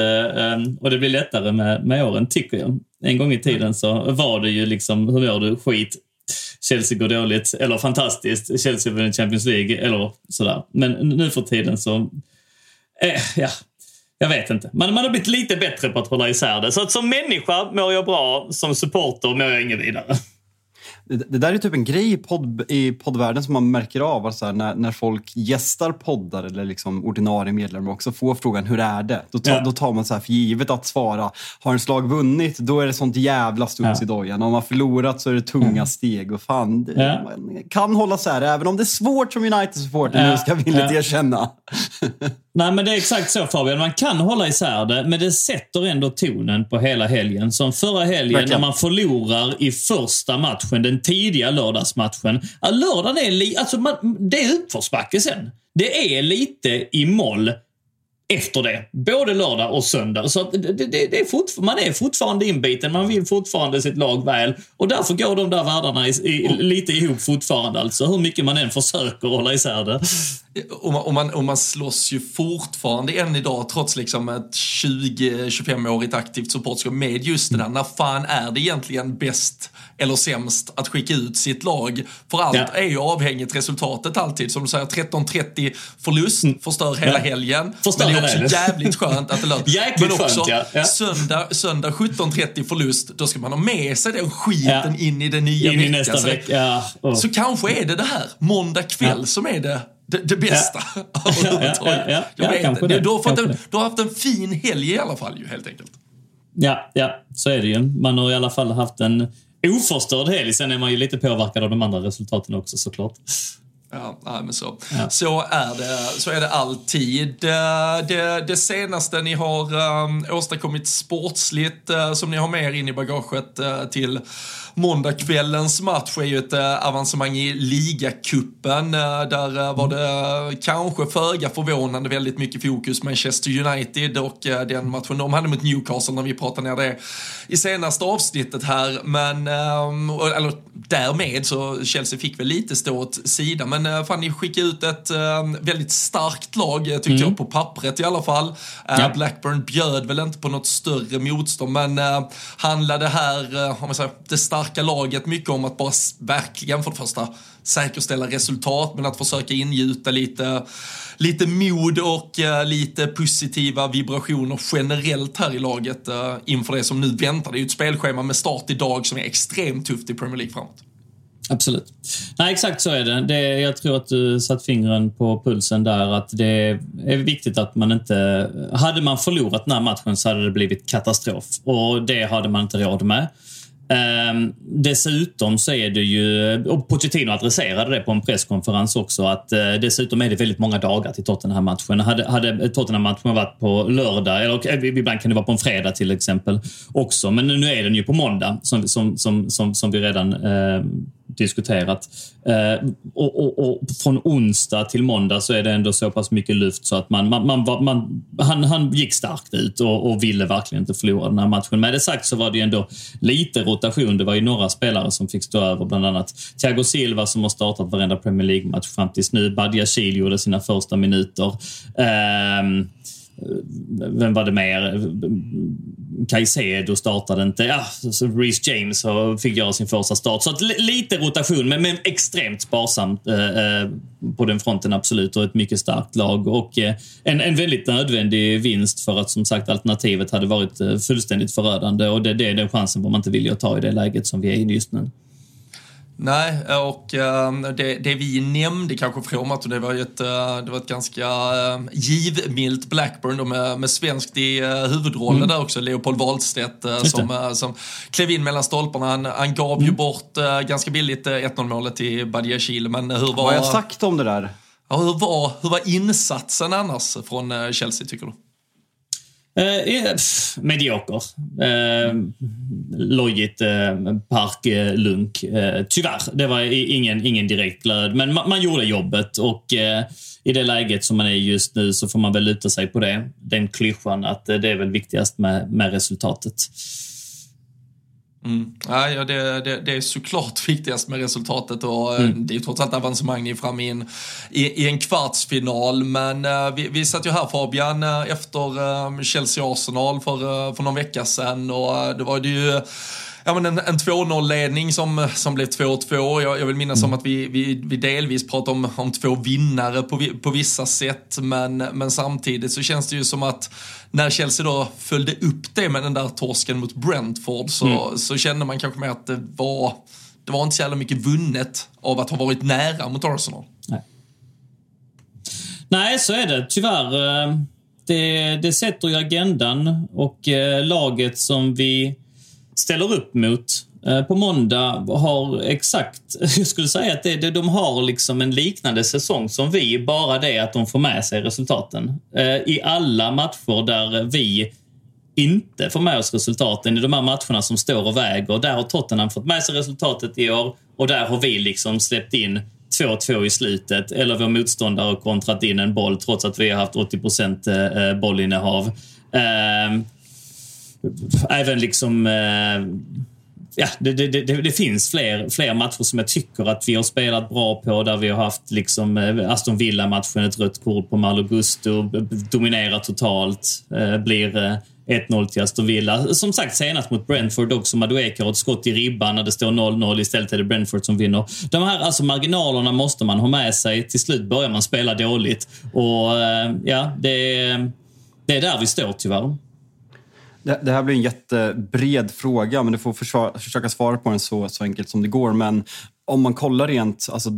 Och det blir lättare med, med åren, tycker jag. En gång i tiden så var det ju liksom, hur gör du? Skit. Chelsea går dåligt, eller fantastiskt. Chelsea vinner Champions League, eller sådär. Men nu för tiden så... Eh, ja, jag vet inte. Man, man har blivit lite bättre på att hålla isär det. Så att som människa mår jag bra, som supporter mår jag inget vidare. Det, där är typ en grej i, podd, i poddvärlden som man märker av. Alltså här, när, när folk gästar poddar eller liksom ordinarie medlemmar också får frågan hur är det? Då, ta, ja. då tar man så för givet att svara. Har en slag vunnit, då är det sånt jävla studs ja. i dojan. Om man förlorat så är det tunga mm. steg. Och fan, det, ja. Man kan hålla så här, även om det är svårt som United-supporter nu, ska jag villigt ja. erkänna. Nej, men det är exakt så Fabian. Man kan hålla isär det, men det sätter ändå tonen på hela helgen. Som förra helgen Verkligen. när man förlorar i första matchen, den tidiga lördagsmatchen. Ja, lördagen är, li alltså man, det är uppförsbacke sen. Det är lite i moll efter det. Både lördag och söndag. Så det, det, det är man är fortfarande inbiten, man vill fortfarande sitt lag väl. Och därför går de där världarna i, i, lite ihop fortfarande. Alltså, hur mycket man än försöker hålla isär det. Och man, och, man, och man slåss ju fortfarande än idag, trots liksom ett 20-25-årigt aktivt supportskap med just det där. När fan är det egentligen bäst eller sämst att skicka ut sitt lag? För allt ja. är ju avhängigt resultatet alltid. Som du säger, 13-30 förlust mm. förstör hela ja. helgen. Förstör det är också jävligt skönt att det löser Men också skönt, ja. Ja. söndag, söndag 17.30 förlust, då ska man ha med sig den skiten in i den nya in veckan. Så, vecka. Oh. så kanske är det det här, måndag kväll, som är det det, det bästa. Ja. ja, ja, ja, det. Du, har fått en, du har haft en fin helg i alla fall ju, helt enkelt. Ja, ja, så är det ju. Man har i alla fall haft en oförstörd helg. Sen är man ju lite påverkad av de andra resultaten också såklart. Ja, men så. Ja. så är det Så är det alltid. Det, det senaste ni har um, åstadkommit sportsligt uh, som ni har med er in i bagaget uh, till måndagskvällens match är ju ett äh, avancemang i ligacupen. Där var det kanske föga förvånande väldigt mycket fokus Manchester United och den matchen de hade mot Newcastle när vi pratade ner det i senaste avsnittet här. Men, ehm, eller därmed så Chelsea fick väl lite stå åt sidan. Men fan, ni skickade ut ett ehm, väldigt starkt lag tyckte mm. jag på pappret i alla fall. Ja. Blackburn bjöd väl inte på något större motstånd men handlade här, om man säger, det starka starka laget mycket om att bara verkligen för det första säkerställa resultat men att försöka ingjuta lite, lite mod och uh, lite positiva vibrationer generellt här i laget uh, inför det som nu väntar. Det är ju ett spelschema med start idag som är extremt tufft i Premier League framåt. Absolut. Nej, exakt så är det. det. Jag tror att du satt fingren på pulsen där. Att det är viktigt att man inte... Hade man förlorat den här matchen så hade det blivit katastrof. Och det hade man inte råd med. Ehm, dessutom så är det ju, och Pochettino adresserade det på en presskonferens också, att eh, dessutom är det väldigt många dagar till Tottenham-matchen. Hade, hade Tottenham-matchen varit på lördag, eller eh, ibland kan det vara på en fredag till exempel också, men nu är den ju på måndag som, som, som, som, som vi redan eh, diskuterat. Eh, och, och, och, från onsdag till måndag så är det ändå så pass mycket luft så att man, man, man, man han, han gick starkt ut och, och, ville verkligen inte förlora den här matchen. Med det sagt så var det ju ändå lite rotation. Det var ju några spelare som fick stå över, bland annat Thiago Silva som har startat varenda Premier League-match fram tills nu. Badia Chil gjorde sina första minuter. Eh, vem var det mer? Caicedo startade inte. Ja, Reece James fick göra sin första start. Så att lite rotation, men, men extremt sparsamt eh, eh, på den fronten absolut. Och ett mycket starkt lag och eh, en, en väldigt nödvändig vinst för att som sagt alternativet hade varit eh, fullständigt förödande. Och det, det är den chansen man inte vill ta i det läget som vi är i just nu. Nej, och uh, det, det, vi nämnde kanske från matchen, det var ju ett, uh, det var ett ganska uh, givmilt Blackburn då med, med svenskt i uh, huvudrollen mm. där också, Leopold Wahlstedt uh, som, som klev in mellan stolparna. Han, han gav mm. ju bort ganska billigt 1-0 målet till Badiashile, men hur var... Vad har jag sagt om det där? Ja, hur, var, hur var insatsen annars från Chelsea tycker du? Eh, pff, medioker. Eh, lojigt eh, parklunk. Eh, eh, tyvärr, det var ingen, ingen direkt glöd. Men man, man gjorde jobbet och eh, i det läget som man är just nu så får man väl luta sig på det. Den klyschan att eh, det är väl viktigast med, med resultatet. Mm. Ja, det, det, det, är såklart viktigast med resultatet och eh, mm. det är trots allt avancemang ni fram i en, i, i en kvartsfinal. Men uh, vi, vi satt ju här Fabian efter uh, Chelsea-Arsenal för, för någon vecka sedan och det var det ju ja, men en, en 2-0-ledning som, som blev 2-2. Jag, jag vill minnas mm. om att vi, vi, vi delvis pratar om, om två vinnare på, på vissa sätt, men, men samtidigt så känns det ju som att när Chelsea då följde upp det med den där torsken mot Brentford så, mm. så kände man kanske mer att det var, det var inte så jävla mycket vunnet av att ha varit nära mot Arsenal. Nej, Nej så är det tyvärr. Eh, det, det sätter ju agendan och eh, laget som vi ställer upp mot eh, på måndag har exakt, jag skulle säga att det, de har liksom en liknande säsong som vi, bara det att de får med sig resultaten. Eh, I alla matcher där vi inte får med oss resultaten, i de här matcherna som står och väger, där har Tottenham fått med sig resultatet i år och där har vi liksom släppt in 2-2 i slutet eller vår motståndare har kontrat in en boll trots att vi har haft 80% eh, bollinnehav. Ehm, Även liksom... Eh, ja, det, det, det, det, finns fler, fler matcher som jag tycker att vi har spelat bra på där vi har haft liksom eh, Aston Villa-matchen, ett rött kort på Malo Gusto, dominerar totalt, eh, blir eh, 1-0 till Aston Villa. Som sagt senast mot Brentford också. Madueke har ett skott i ribban när det står 0-0. Istället är det Brentford som vinner. De här alltså marginalerna måste man ha med sig. Till slut börjar man spela dåligt. Och eh, ja, det, det är där vi står tyvärr. Det, det, här blir en jättebred fråga, men du får försvara, försöka svara på den så, så enkelt som det går. Men om man kollar rent, alltså,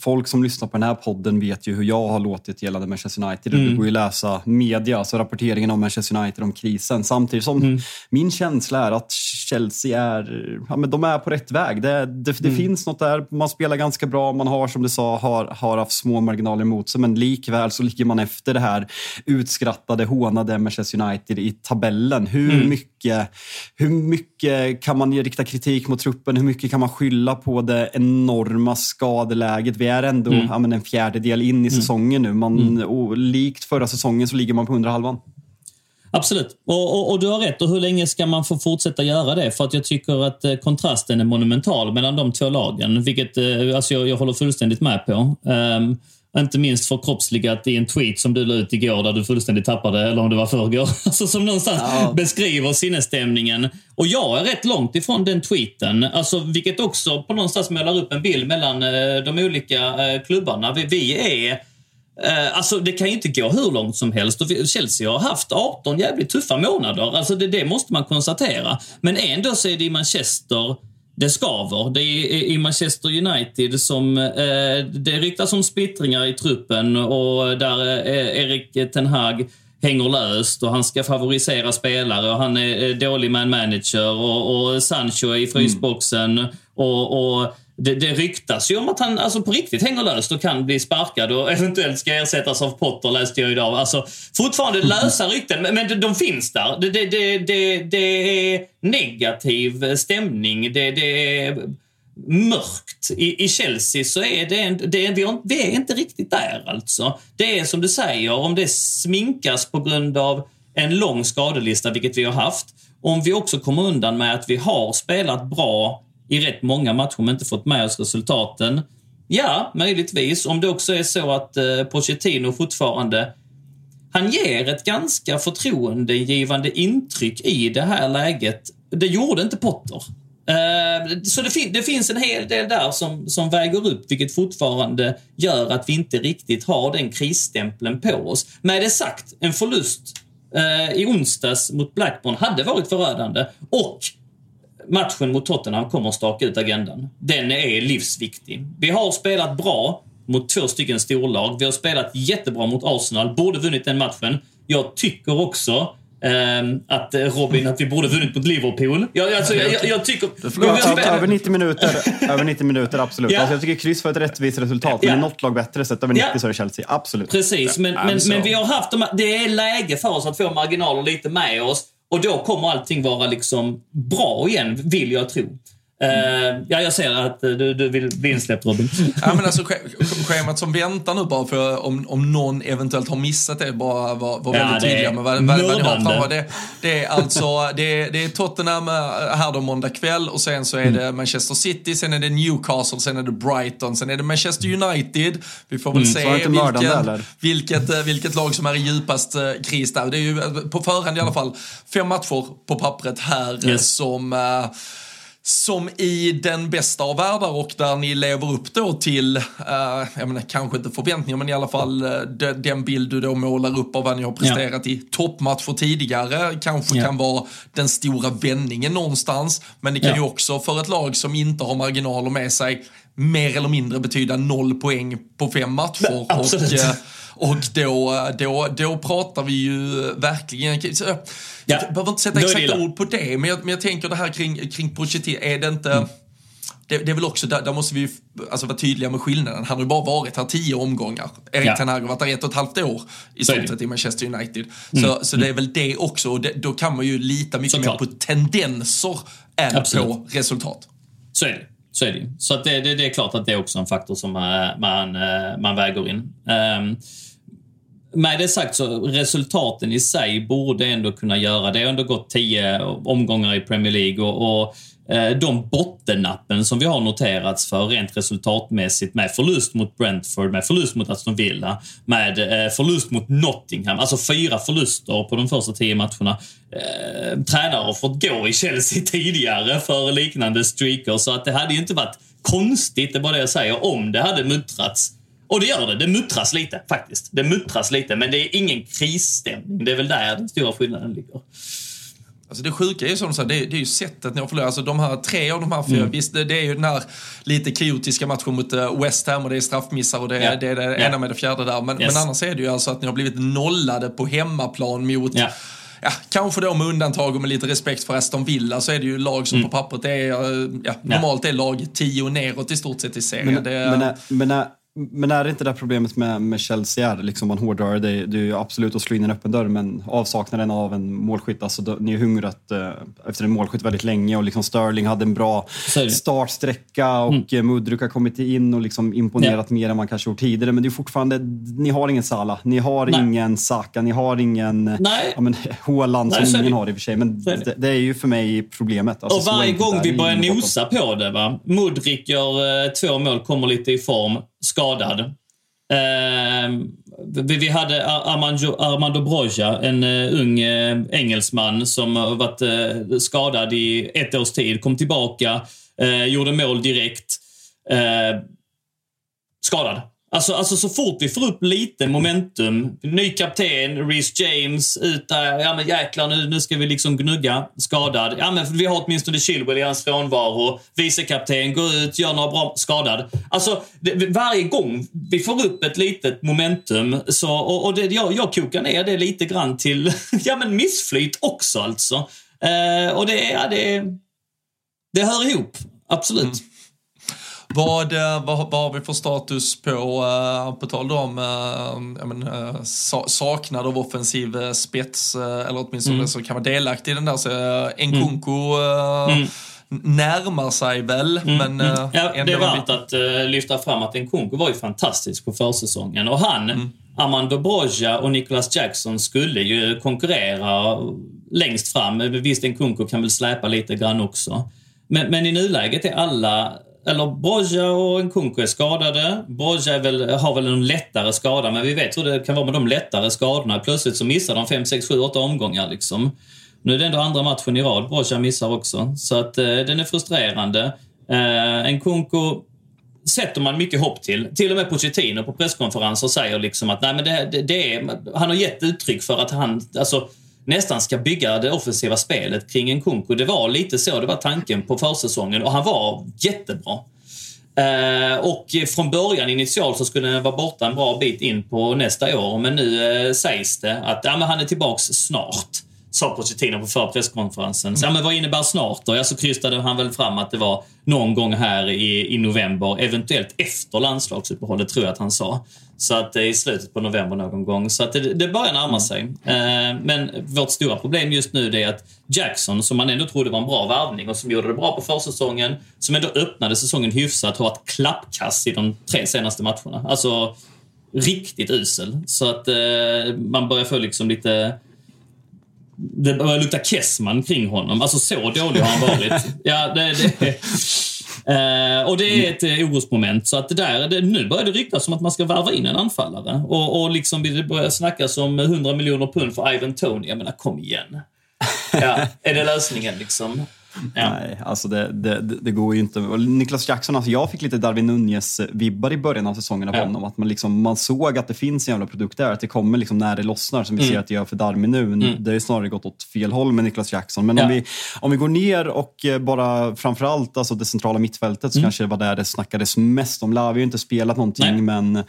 folk som lyssnar på den här podden vet ju hur jag har låtit gällande Manchester United. Mm. Det går ju läsa media, alltså rapporteringen om Manchester United om krisen. Samtidigt som Mm. min känsla är att Chelsea är, ja, men de är på rätt väg. Det, det, det Mm. finns något där. Man spelar ganska bra. Man har, som du sa, har, har haft små marginaler emot sig. Men likväl så ligger man efter det här utskrattade, hånade Manchester United i tabellen. Hur, Mm. mycket, hur mycket kan man rikta kritik mot truppen? Hur mycket kan man skylla på det enorma skadeläget? Vi är ändå Mm. ja, men en fjärdedel in i säsongen nu. Man, och likt förra säsongen så ligger man på underhalvan. Absolut. Och, och, och du har rätt. Och hur länge ska man få fortsätta göra det? För att jag tycker att eh, kontrasten är monumental mellan de två lagen. Vilket eh, alltså jag, jag håller fullständigt med på. Ehm, inte minst förkroppsligat i en tweet som du la ut igår där du fullständigt tappade, eller om det var förrgår. Alltså som någonstans beskriver sinnesstämningen. Och jag är rätt långt ifrån den tweeten. Alltså, vilket också på någonstans målar upp en bild mellan eh, de olika eh, klubbarna. Vi, vi är Eh, alltså det kan ju inte gå hur långt som helst. Och Chelsea har haft 18 jävligt tuffa månader. Alltså det, det måste man konstatera. Men ändå så är det i Manchester det skaver. Det är i Manchester United som eh, det ryktas om splittringar i truppen och där eh, Erik Ten Hag hänger löst och han ska favorisera spelare och han är eh, dålig en manager och, och Sancho är i frysboxen och, och det, det ryktas ju om att han alltså på riktigt hänger löst och kan bli sparkad och eventuellt ska ersättas av Potter läste jag idag. Alltså fortfarande lösa rykten, men, men de, finns där. Det, det, det, det, det är negativ stämning. Det, det är mörkt. I, I Chelsea så är det, en, det är, vi, har, vi är inte riktigt där alltså. Det är som du säger, om det sminkas på grund av en lång skadelista, vilket vi har haft. Om vi också kommer undan med att vi har spelat bra i rätt många matcher men inte fått med oss resultaten. Ja, möjligtvis. Om det också är så att eh, Pochettino fortfarande han ger ett ganska förtroendegivande intryck i det här läget. Det gjorde inte Potter. Eh, Så det, fin- det finns en hel del där som, som väger upp, vilket fortfarande gör att vi inte riktigt har den krisstämpeln på oss. Med det sagt, en förlust eh, i onsdags mot Blackburn hade varit förödande. Och matchen mot Tottenham kommer att staka ut agendan. Den är livsviktig. Vi har spelat bra mot två stycken storlag. Vi har spelat jättebra mot Arsenal. Borde vunnit den matchen. Jag tycker också ehm, att eh, Robin, att vi borde vunnit mot Liverpool. Jag, alltså, jag, jag, jag tycker... Över, spelat- över 90 minuter, över 90 minuter absolut. Ja. Alltså jag tycker kryss var ett rättvist resultat, men Ja. i något lag bättre sett över 90 Ja. så är det Chelsea. Absolut. Precis, men, men, men vi har haft de, det är läge för oss att få marginaler lite med oss och då kommer allting vara liksom bra igen, vill jag tro. Eh, ja, jag ser att eh, du, du vill bli insläppt Robin. Ja, men alltså, sch- schemat som väntar nu bara för om, om någon eventuellt har missat det, bara var, var Ja, väldigt tydliga med vad, vad, vad ni har framför. Det, det är alltså det är, det är Tottenham eh, här då måndag kväll och sen så är Mm. det Manchester City, sen är det Newcastle, sen är det Brighton, sen är det Manchester United. Vi får väl Mm. Se mördande, vilken, vilket, vilket lag som är i djupast kris där. Det är ju på förhand i alla fall fem matcher på pappret här Yes. som som i den bästa av världar och där ni lever upp då till, eh, jag menar kanske inte förväntningar men i alla fall eh, de, den bild du då målar upp av vad ni har presterat i toppmatcher tidigare kanske Ja. kan vara den stora vändningen någonstans. Men det kan Ja. ju också för ett lag som inte har marginaler med sig mer eller mindre betyda noll poäng på fem matcher. och, absolut. eh, och då, då, då pratar vi ju verkligen... Så, Ja, Jag behöver inte sätta exakta ord på det, men jag, men jag tänker det här kring, kring Pochettino, är det inte... Det, det är väl också, där, där måste vi alltså, vara tydliga med skillnaden. Han har ju bara varit här tio omgångar. Erik Ja. Ten Hag har varit där ett och ett halvt år i stort sett i Manchester United. Så, så det är väl det också, och det, då kan man ju lita mycket Såklart. mer på tendenser än Absolut. på resultat. Så är det. Så är det. Så att det, det, det är klart att det är också en faktor som eh, man, eh, man väger in. Um, med det sagt så resultaten i sig borde ändå kunna göra. Det Det har ändå gått tio omgångar i Premier League och, och eh, de bottennappen som vi har noterats för rent resultatmässigt med förlust mot Brentford, med förlust mot Aston Villa, med eh, förlust mot Nottingham. Alltså fyra förluster på de första tio matcherna. Eh, tränare har fått gå i Chelsea tidigare för liknande streaker så att det hade ju inte varit konstigt, det är bara det jag säger, om det hade muttrats och det gör det. Det muttras lite faktiskt. Det muttras lite, men det är ingen krisstämning. Det är väl där den stora skillnaden ligger. Alltså det sjuka är ju som du säger, det, det är ju sättet ni har förlorat. Alltså de här tre av de här fyra, mm. visst det, det, är ju den här lite kaotiska matchen mot uh, West Ham och det är straffmissar och det, yeah. det är det yeah. ena med det fjärde där. Men, yes. men annars är det ju alltså att ni har blivit nollade på hemmaplan mot yeah ja, kanske då med undantag och med lite respekt för Aston Villa så är det ju lag som mm. på pappret är, ja, normalt är lag 10 neråt i stort sett i serien. Men, det, men, men, men är det inte det problemet med, med Chelsea är? Liksom man hårdrar det. Det är ju absolut att slå in en öppen dörr, men avsaknaden av en målskytt. Alltså, ni har hungrat eh, efter en målskytt väldigt länge och liksom Sterling hade en bra startsträcka och mm. Mudryk har kommit in och liksom imponerat ja. mer än man kanske gjort tidigare. Men det är fortfarande, ni har ingen Salah, ni har Nej. ingen Saka, ni har ingen Nej. ja, men, Håland Nej, som ingen har i och för sig. Men det. Det, det. är ju för mig problemet. Alltså, och varje gång vi börjar nosa på det, va? Mudryk gör eh, två mål, kommer lite i form skadad. Eh, vi, hade Armando, Armando Broja, en eh, ung eh, engelsman som har varit eh, skadad i ett års tid. Kom tillbaka, gjorde mål direkt. skadad. Alltså, alltså så fort vi får upp lite momentum, ny kapten, Reece James, ut där, ja men jäklar nu, nu ska vi liksom gnugga, skadad. Ja men vi har åtminstone Chilwell i hans frånvaro. Vicekapten, går ut, gör några bra, skadad. Alltså det, varje gång vi får upp ett litet momentum så, och, och det, jag, jag kokar ner det lite grann till, ja men missflyt också alltså. Eh, och det, ja det, det hör ihop, absolut. Mm. Vad, eh, vad, vad har vi för status på, uh, på tal om uh, men, uh, saknad av offensiv spets, eller åtminstone mm. så kan vara delaktig i den där. Så Nkunku mm. mm. närmar sig väl, mm. men... Mm. Ja, det är värt att lyfta fram att Nkunku var ju fantastisk på försäsongen och han mm. Armando Broja och Nicholas Jackson skulle ju konkurrera längst fram. Visst, Nkunku kan väl släpa lite grann också. Men, men i nuläget är alla eller Borja och Nkunku är skadade. Borja väl, har väl en lättare skada, men vi vet hur det kan vara med de lättare skadorna. Plötsligt så missar de 5, 6, 7, 8 omgångar liksom. Nu är det ändå andra matchen i rad Borja missar också, så att eh, den är frustrerande. Eh, Nkunku sätter man mycket hopp till. Till och med Pochettino på presskonferenser säger liksom att nej, men det, det, det är, han har gett uttryck för att han, alltså nästan ska bygga det offensiva spelet kring en Kunku. Det var lite så, det var tanken på försäsongen och han var jättebra. Eh, och från början initialt så skulle han vara borta en bra bit in på nästa år men nu eh, sägs det att ja, men han är tillbaks snart sa Pochettino på förra presskonferensen. Så, ja, men vad innebär snart då? Ja, så krystade han väl fram att det var någon gång här i, i november, eventuellt efter landslagsuppehållet tror jag att han sa. Så att det är i slutet på november någon gång. Så att det, det börjar närma sig. Eh, men vårt stora problem just nu är att Jackson, som man ändå trodde var en bra värvning och som gjorde det bra på försäsongen, som ändå öppnade säsongen hyfsat, har varit klappkass i de tre senaste matcherna. Alltså riktigt usel. Så att eh, man börjar få liksom lite det börjar lukta Kessman kring honom. Alltså så dålig har han varit. Ja, det, det, Eh, och det är ett eh, orosmoment. Så att det där, det, nu börjar det ryktas om att man ska värva in en anfallare. Och, och liksom det börjar snackas om 100 miljoner pund för Ivan Tony. Jag menar, kom igen. Ja, är det lösningen liksom? Ja. Nej, alltså det, det, det, går ju inte. Niklas Jackson, alltså jag fick lite Darwin Nunez-vibbar i början av säsongen av ja. honom. Att man, liksom, man såg att det finns en jävla produkt där, att det kommer liksom när det lossnar, som vi mm. ser att det gör för Darwin nu. Mm. Det har snarare gått åt fel håll med Niklas Jackson. Men ja. om, vi, om vi går ner och eh, bara framförallt alltså det centrala mittfältet så mm. kanske det var där det snackades mest om. Lav har ju inte spelat någonting, Nej. men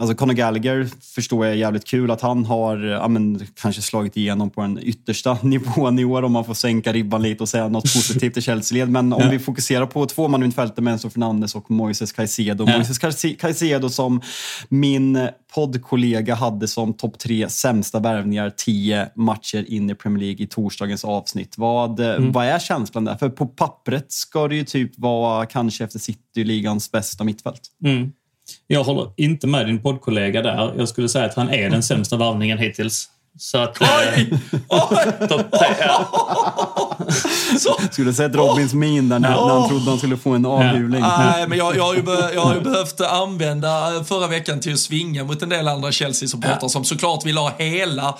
alltså Conor Gallagher förstår jag är jävligt kul att han har ja, men, kanske slagit igenom på den yttersta nivån i år om man får sänka ribban lite och säga något positivt i Chelsea-led. Men om ja. vi fokuserar på två man mittfältet med Enzo Fernandes och Moises Caicedo. Ja. Moises Caicedo som min poddkollega hade som topp tre sämsta värvningar tio matcher in i Premier League i torsdagens avsnitt. Vad, mm. vad är känslan där? För på pappret ska det ju typ vara kanske efter City-ligans bästa mittfält. Mm. Jag håller inte med din poddkollega där. Jag skulle säga att han är den sämsta värvningen hittills. Så att... Oj! Oj! Topp tre, ja. Så. Skulle sett Robins min där när, när han trodde han skulle få en avhuling. Nej, men jag, jag, har ju be, jag har ju behövt använda förra veckan till att svinga mot en del andra Chelsea-supportrar ja. som såklart vill ha hela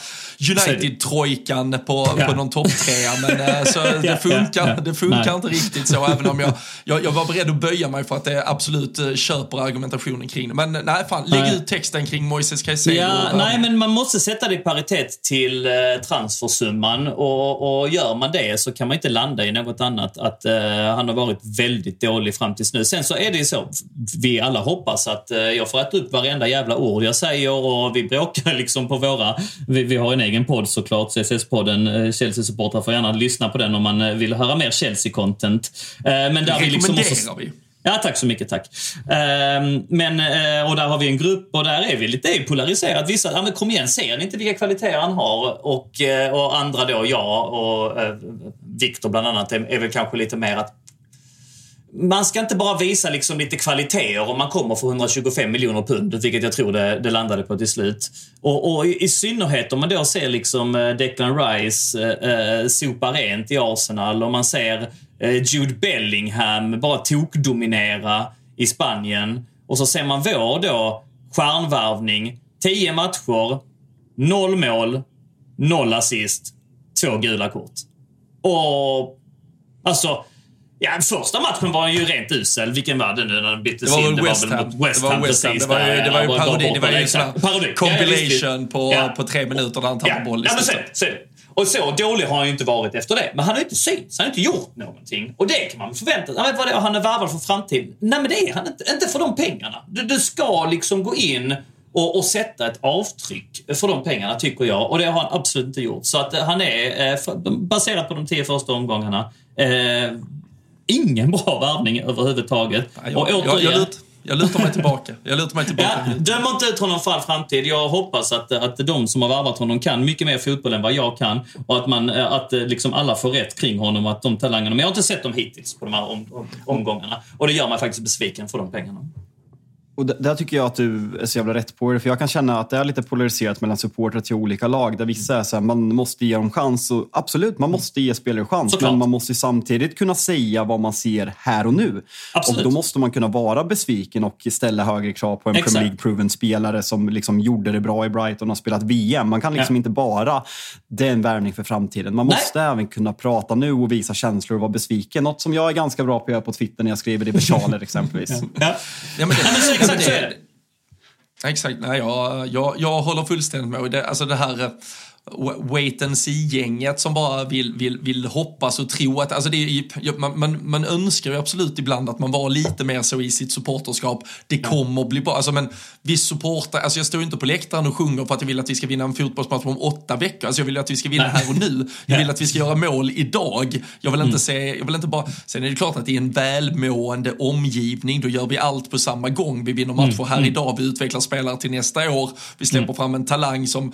United-trojkan på, ja. på någon topptrea. Men eh, så det funkar, ja, det funkar inte riktigt så, även om jag, jag, jag, var beredd att böja mig för att det absolut eh, köper argumentationen kring det. Men nej, fan, lägg ut texten kring Moises Caicedo. Ja, nej, men man måste sätta det i paritet sett till eh, transfersumman och, och gör man det så kan man inte landa i något annat. Att uh, han har varit väldigt dålig fram tills nu. Sen så är det ju så, vi alla hoppas att uh, jag får äta upp varenda jävla ord jag säger och vi bråkar liksom på våra... Vi, vi har en egen podd såklart, CSS-podden. Chelsea-supportrar får gärna lyssna på den om man vill höra mer Chelsea-content. men där vi liksom måste... vi. Ja, tack så mycket. Tack. Ehm, men, eh, och där har vi en grupp och där är vi lite polariserat. Vissa, ja men kom igen, ser ni inte vilka kvaliteter han har? Och, eh, och andra då, jag och eh, Viktor bland annat, är, är väl kanske lite mer att man ska inte bara visa liksom lite kvaliteter om man kommer för 125 miljoner pund, vilket jag tror det, det landade på till slut. Och, och i, i, synnerhet om man då ser liksom Declan Rice eh, sopa rent i Arsenal och man ser Eh, Jude Bellingham bara tokdominera i Spanien. Och så ser man vår då stjärnvärvning. 10 matcher, noll mål, noll assist, två gula kort. Och alltså, ja, första matchen var ju rent usel. Vilken var det nu när den byttes in? Det var Ham. West Ham. Det var ju, det var ju parodi. Det var ju sån compilation på, ja. på tre minuter där han tappar ja. boll ja, men sen, sen, och så dålig har han ju inte varit efter det. Men han har ju inte synts, han har inte gjort någonting. Och det kan man förvänta sig. Vadå, han är värvad för framtiden? Nej men det är han inte. Inte för de pengarna. Du, du ska liksom gå in och, och, sätta ett avtryck för de pengarna, tycker jag. Och det har han absolut inte gjort. Så att eh, han är, eh, baserat på de tio första omgångarna, eh, ingen bra värvning överhuvudtaget. Ja, jag, och återigen, jag, jag, jag lutar mig tillbaka. Jag lutar mig tillbaka. Ja, döm inte ut honom för all framtid. Jag hoppas att, att de som har värvat honom kan mycket mer fotboll än vad jag kan. Och att, man, att liksom alla får rätt kring honom och att de talangerna... Men jag har inte sett dem hittills på de här om, om, omgångarna. Och det gör mig faktiskt besviken för de pengarna. Och där tycker jag att du är så jävla rätt på det. För jag kan känna att det är lite polariserat mellan supportrar till olika lag. Där vissa är så här, man måste ge dem chans. Och absolut, man måste ge spelare chans. Såklart. Men man måste samtidigt kunna säga vad man ser här och nu. Absolut. Och då måste man kunna vara besviken och ställa högre krav på en Exakt. Premier League-proven spelare som liksom gjorde det bra i Brighton och spelat VM. Man kan liksom ja. inte bara, det är en värvning för framtiden. Man Nej. måste även kunna prata nu och visa känslor och vara besviken. Något som jag är ganska bra på att göra på Twitter när jag skriver det i versaler exempelvis. Ja. Ja, men det, exakt så är det. Exakt, nej, jag, jag, jag håller fullständigt med. Det, alltså det här wait and see-gänget som bara vill, vill, vill hoppas och tro att, alltså det är, man, man, man önskar ju absolut ibland att man var lite mer så i sitt supporterskap. Det kommer bli bra, alltså men vi supportar, alltså jag står inte på läktaren och sjunger för att jag vill att vi ska vinna en fotbollsmatch om åtta veckor. Alltså jag vill att vi ska vinna här och nu. Jag vill att vi ska göra mål idag. Jag vill inte mm. se, jag vill inte bara, sen är det klart att i en välmående omgivning, då gör vi allt på samma gång. Vi vinner matcher mm. här mm. idag, vi utvecklar spelare till nästa år. Vi släpper mm. fram en talang som,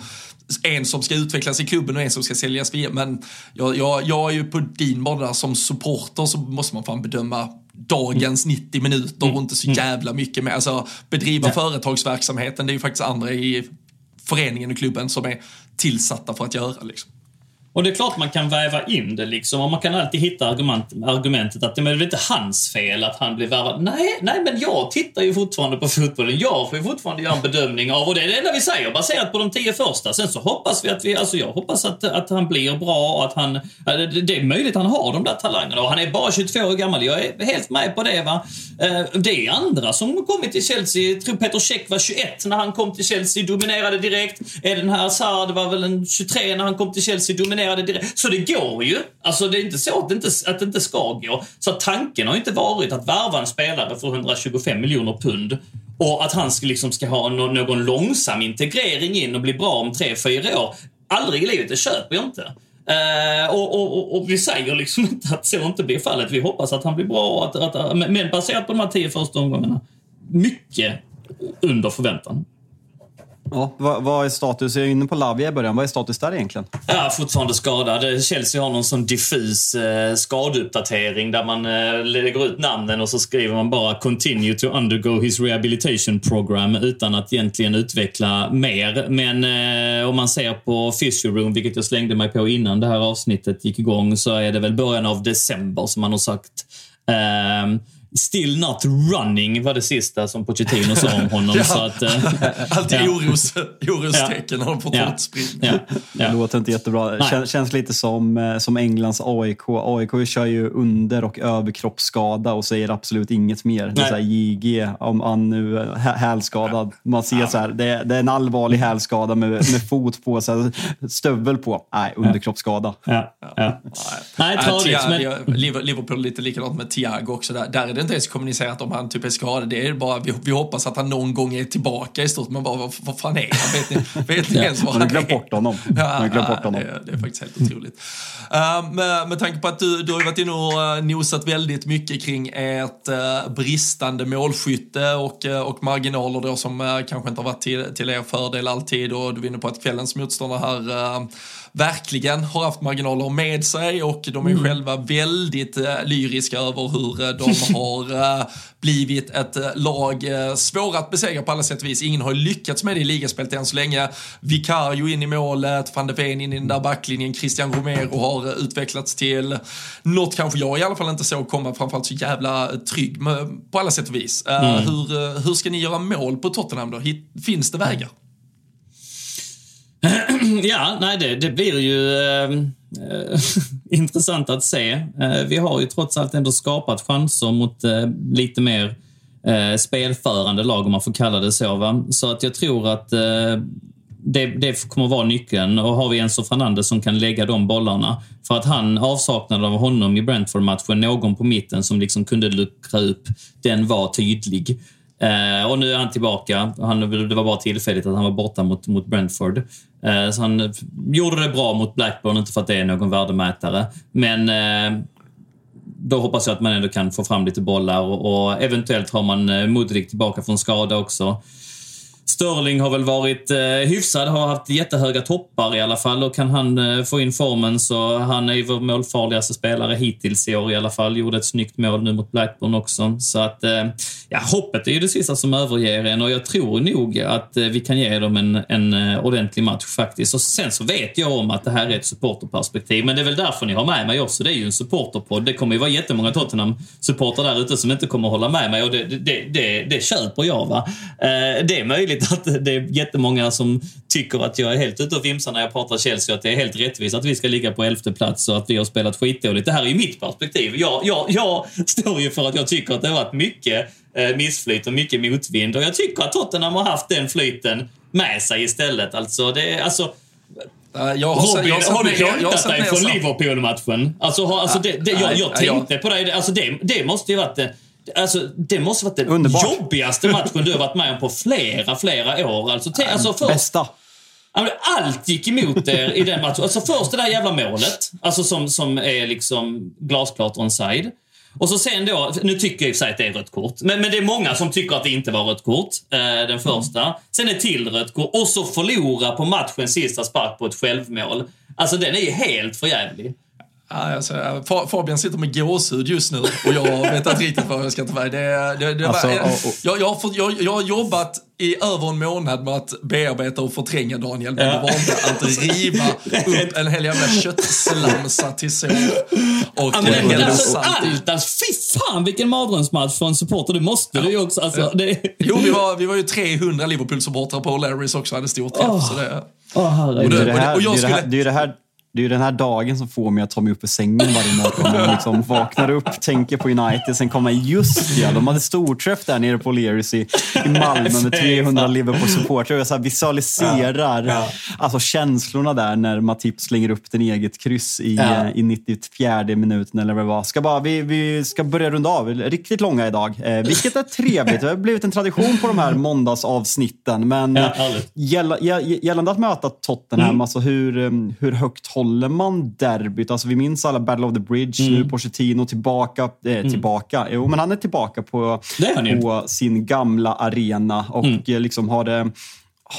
en som ska utvecklas i klubben och en som ska säljas via. Men jag, jag, jag är ju på din bana som supporter så måste man fan bedöma dagens 90 mm. minuter och inte så mm. jävla mycket mer. Alltså bedriva ja. företagsverksamheten, det är ju faktiskt andra i föreningen och klubben som är tillsatta för att göra. Liksom. Och det är klart man kan väva in det liksom. Och man kan alltid hitta argument, argumentet att det är inte hans fel att han blir värvad. Nej, nej, men jag tittar ju fortfarande på fotbollen. Jag får ju fortfarande göra en bedömning av, och det är det enda vi säger, baserat på de tio första. Sen så hoppas vi att vi, alltså jag hoppas att, att han blir bra och att han, det är möjligt han har de där talangerna. Och han är bara 22 år gammal. Jag är helt med på det va. Eh, det är andra som kommit till Chelsea. Jag tror Peter Cech var 21 när han kom till Chelsea, dominerade direkt. Eden Hazard var väl en 23 när han kom till Chelsea, dominerade planerade direkt. Så det går ju. Alltså det är inte så att det inte, att det inte ska gå. Så tanken har inte varit att värva en spelare för 125 miljoner pund och att han ska, liksom ska ha någon, någon långsam integrering in och bli bra om tre, fyra år. Aldrig i livet, det köper jag inte. Uh, och, och, och, vi säger liksom inte att så inte blir fallet. Vi hoppas att han blir bra. Att, att, men baserat på de här tio första omgångarna, mycket under förväntan. Ja, vad, vad, är status? Jag är inne på Lavia i början. Vad är status där egentligen? Ja, fortfarande skadad. Chelsea har någon sån diffus eh, skadeuppdatering där man eh, lägger ut namnen och så skriver man bara “Continue to undergo his rehabilitation program” utan att egentligen utveckla mer. Men eh, om man ser på Physioroom, vilket jag slängde mig på innan det här avsnittet gick igång, så är det väl början av december som man har sagt. Eh, Still not running var det sista som Pochettino sa om honom. ja. så att, eh, Alltid ja. oros, orostecken när de får Ja. ja. spring. ja, Det ja. låter inte jättebra. Nej. Kän, känns lite som, eh, som Englands AIK. AIK kör ju under och överkroppsskada och säger absolut inget mer. Det är Nej. så här, JG, om han nu är hä- hälskadad. Man ser så här, det, är- det är en allvarlig hälskada med, med fot på, så här, stövel på. Nej, underkroppsskada. Ja, ja. Nej, Äh, tradigt. Thiago- Men, Liverpool Liverpool är lite likadant med Thiago också. Där, där är det inte ens kommunicerat om han typ är skadad. Det är bara, vi, vi hoppas att han någon gång är tillbaka i stort. Men bara, vad, vad fan är han? Vet ni, vet ni Ja, ens vad Man han glömt är? bort honom. Man har glömt bort honom. Det, det är faktiskt helt otroligt. Uh, med, med tanke på att du, du har varit inne och uh, nosat väldigt mycket kring ert uh, bristande målskytte och, uh, och marginaler då som kanske inte har varit till, till er fördel alltid och du är inne på att kvällens motståndare här verkligen har haft marginaler med sig och de är Mm. själva väldigt uh, lyriska över hur uh, de har uh, blivit ett uh, lag uh, svåra att besegra på alla sätt och vis. Ingen har lyckats med det i ligaspelet än så länge. Vicario in i målet, van de Ven in i den där backlinjen, Christian Romero har utvecklats till något kanske jag i alla fall inte såg komma, framförallt så jävla trygg med, på alla sätt och vis. Mm. hur, hur ska ni göra mål på Tottenham då? Finns det vägar? ja, nej, det, det blir ju eh, eh, intressant att se. Eh, vi har ju trots allt ändå skapat chanser mot eh, lite mer eh, spelförande lag, om man får kalla det så. Va? Så att jag tror att eh, det, det kommer vara nyckeln. Och har vi Enzo Fernandez som kan lägga de bollarna. För att han, avsaknaden av honom i Brentford-matchen, någon på mitten som liksom kunde luckra upp, den var tydlig. Eh, och nu är han tillbaka. Han, det var bara tillfälligt att han var borta mot, mot Brentford. Eh, så han gjorde det bra mot Blackburn, inte för att det är någon värdemätare. Men eh, då hoppas jag att man ändå kan få fram lite bollar och, och eventuellt har man eh, Mudrik tillbaka från skada också. Sterling har väl varit eh, hyfsad, har haft jättehöga toppar i alla fall och kan han eh, få in formen så han är ju vår målfarligaste spelare hittills i år i alla fall. Gjorde ett snyggt mål nu mot Blackburn också. Så att, eh, ja, hoppet är ju det sista som överger en och jag tror nog att eh, vi kan ge dem en, en eh, ordentlig match faktiskt. Och sen så vet jag om att det här är ett supporterperspektiv, men det är väl därför ni har med mig också. Det är ju en supporterpodd. Det kommer ju vara jättemånga Tottenham-supportrar där ute som inte kommer hålla med mig och det, det, det, det köper jag. Va? Eh, det är möjligt att det är jättemånga som tycker att jag är helt ute och vimsar när jag pratar Chelsea, att det är helt rättvist att vi ska ligga på elfte plats och att vi har spelat skitdåligt. Det här är ju mitt perspektiv. Jag, jag, jag står ju för att jag tycker att det har varit mycket eh, missflyt och mycket motvind och jag tycker att Tottenham har haft den flyten med sig istället. Alltså, det, alltså Uh, jag har, Robin, jag har, har du hämtat dig från Liverpool-matchen? Alltså, har- alltså det, det, jag, jag tänkte på dig. Alltså det, det måste ju varit det, alltså, det måste varit den Underbart. jobbigaste matchen du har varit med om på flera, flera år. Alltså, te, alltså först, Bästa. Allt gick emot er i den matchen. Alltså först det där jävla målet, alltså som, som är liksom glasklart onside. Och så sen då, nu tycker jag i och för sig att det är rött kort, men, men det är många som tycker att det inte var rött kort, eh, den första. Sen ett till rött kort och så förlora på matchens sista spark på ett självmål. Alltså den är ju helt förjävlig. Ja, alltså, Fa- Fabian sitter med gåshud just nu och jag vet inte riktigt vad jag ska ta väg. Det, det, det Alltså, och- och- jag, jag, har fått, jag, jag har jobbat i över en månad med att bearbeta och förtränga Daniel, men Ja. det var inte att riva upp en hel jävla köttslamsa till så. Och Ja, men, hälla alltså, allt, alltså, fy fan vilken mardrömsmatch för en supporter. Det måste du ju också. Alltså, det, Jo, vi var, vi var ju 300 Liverpool-supportrar på Larrys också, hade stor träff. Åh. Så det, Åh, herregud. Det Och det, det- och jag det, är det, skulle- det, är det, här, det är ju den här dagen som får mig att ta mig upp ur sängen varje morgon. Och liksom vaknar upp, tänker på United, sen kommer just ja, de hade storträff där nere på Learys i, i Malmö med 300 Liverpool-supportrar. Jag så visualiserar Alltså, känslorna där när Matip slänger upp den eget kryss i, Ja. eh, i 94 minuten eller vad det var. Ska bara, vi, vi ska börja runda av. Riktigt långa idag, eh, vilket är trevligt. Det har blivit en tradition på de här måndagsavsnitten. Men Ja, eh, härligt. gälla, gä- gällande att möta Tottenham, alltså hur, um, hur högt håller man derbyt? Alltså vi minns alla Battle of the Bridge, nu Pochettino tillbaka. Eh, tillbaka. Jo, men han är tillbaka på, är på sin gamla arena och eh, liksom har det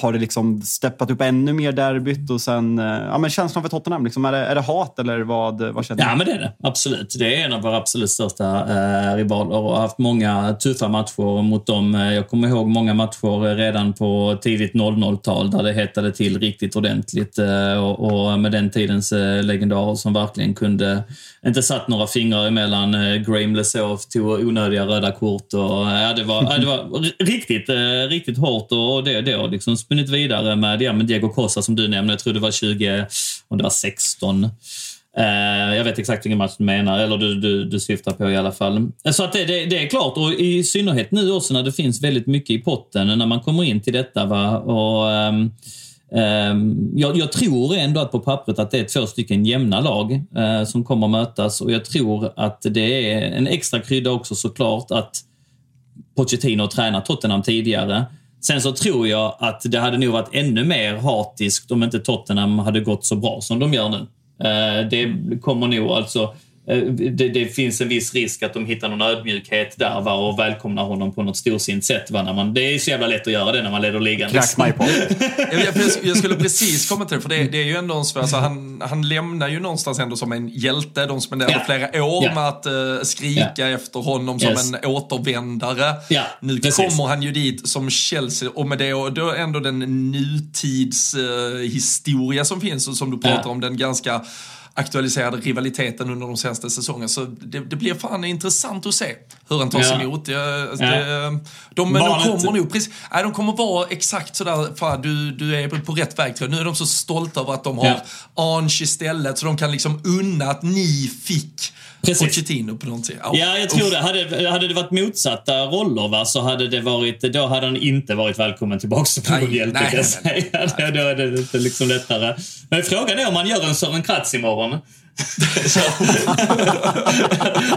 har det liksom steppat upp ännu mer derbyt och sen, eh, ja men känslan för Tottenham, liksom, är, det, är det hat eller vad, vad känner du? Ja men det är det, absolut. Det är en av våra absolut största eh, rivaler och har haft många tuffa matcher mot dem. Eh, jag kommer ihåg många matcher redan på tidigt 00-tal där det hettade till riktigt ordentligt eh, och, och, med den tidens eh, legendarer som verkligen kunde, inte satt några fingrar emellan. Eh, Graham Lesoff tog onödiga röda kort och ja, det var, ja, det var riktigt, eh, riktigt hårt och det, det liksom spunnit vidare med, ja, med Diego Costa som du nämnde. Jag tror det var 20, om det var 16. Uh, eh, jag vet exakt vilken match du menar, eller du, du, du syftar på i alla fall. Så att det, det, det, är klart, och i synnerhet nu också när det finns väldigt mycket i potten när man kommer in till detta. Va? Och, um, um, jag, jag, tror ändå att på pappret att det är två stycken jämna lag uh, som kommer att mötas och jag tror att det är en extra krydda också såklart att Pochettino tränat Tottenham tidigare. Sen så tror jag att det hade nog varit ännu mer hatiskt om inte Tottenham hade gått så bra som de gör nu. Eh, det kommer nog alltså det, det, finns en viss risk att de hittar någon ödmjukhet där va, och välkomnar honom på något storsint sätt. Va, när man, det är så jävla lätt att göra det när man leder ligan. Liksom. jag, jag, skulle precis komma till det, för det, det är ju ändå en svår, alltså, han, han lämnar ju någonstans ändå som en hjälte. De spenderade ja. flera år ja. med att uh, skrika ja. efter honom som yes. en återvändare. nu precis. kommer han ju dit som Chelsea och med det och då ändå den nutidshistoria uh, som finns och som du pratar om, den ganska aktualiserade rivaliteten under de senaste säsongerna. Så det, det blir fan intressant att se hur han tar sig ja. emot. Alltså, ja. det, de, men de kommer nog precis, nej, de kommer vara exakt sådär, fan, du, du är på rätt väg tror jag. Nu är de så stolta över att de har ja. Ange istället så de kan liksom unna att ni fick Precis. Pochettino på något sätt. Ja, ja jag tror det. Hade, hade det varit motsatta roller va, så hade det varit, då hade han inte varit välkommen tillbaka på nej, hjälp, nej, nej, nej, nej. Då är det lite liksom lättare. Men frågan är om man gör en Sören Kratz imorgon.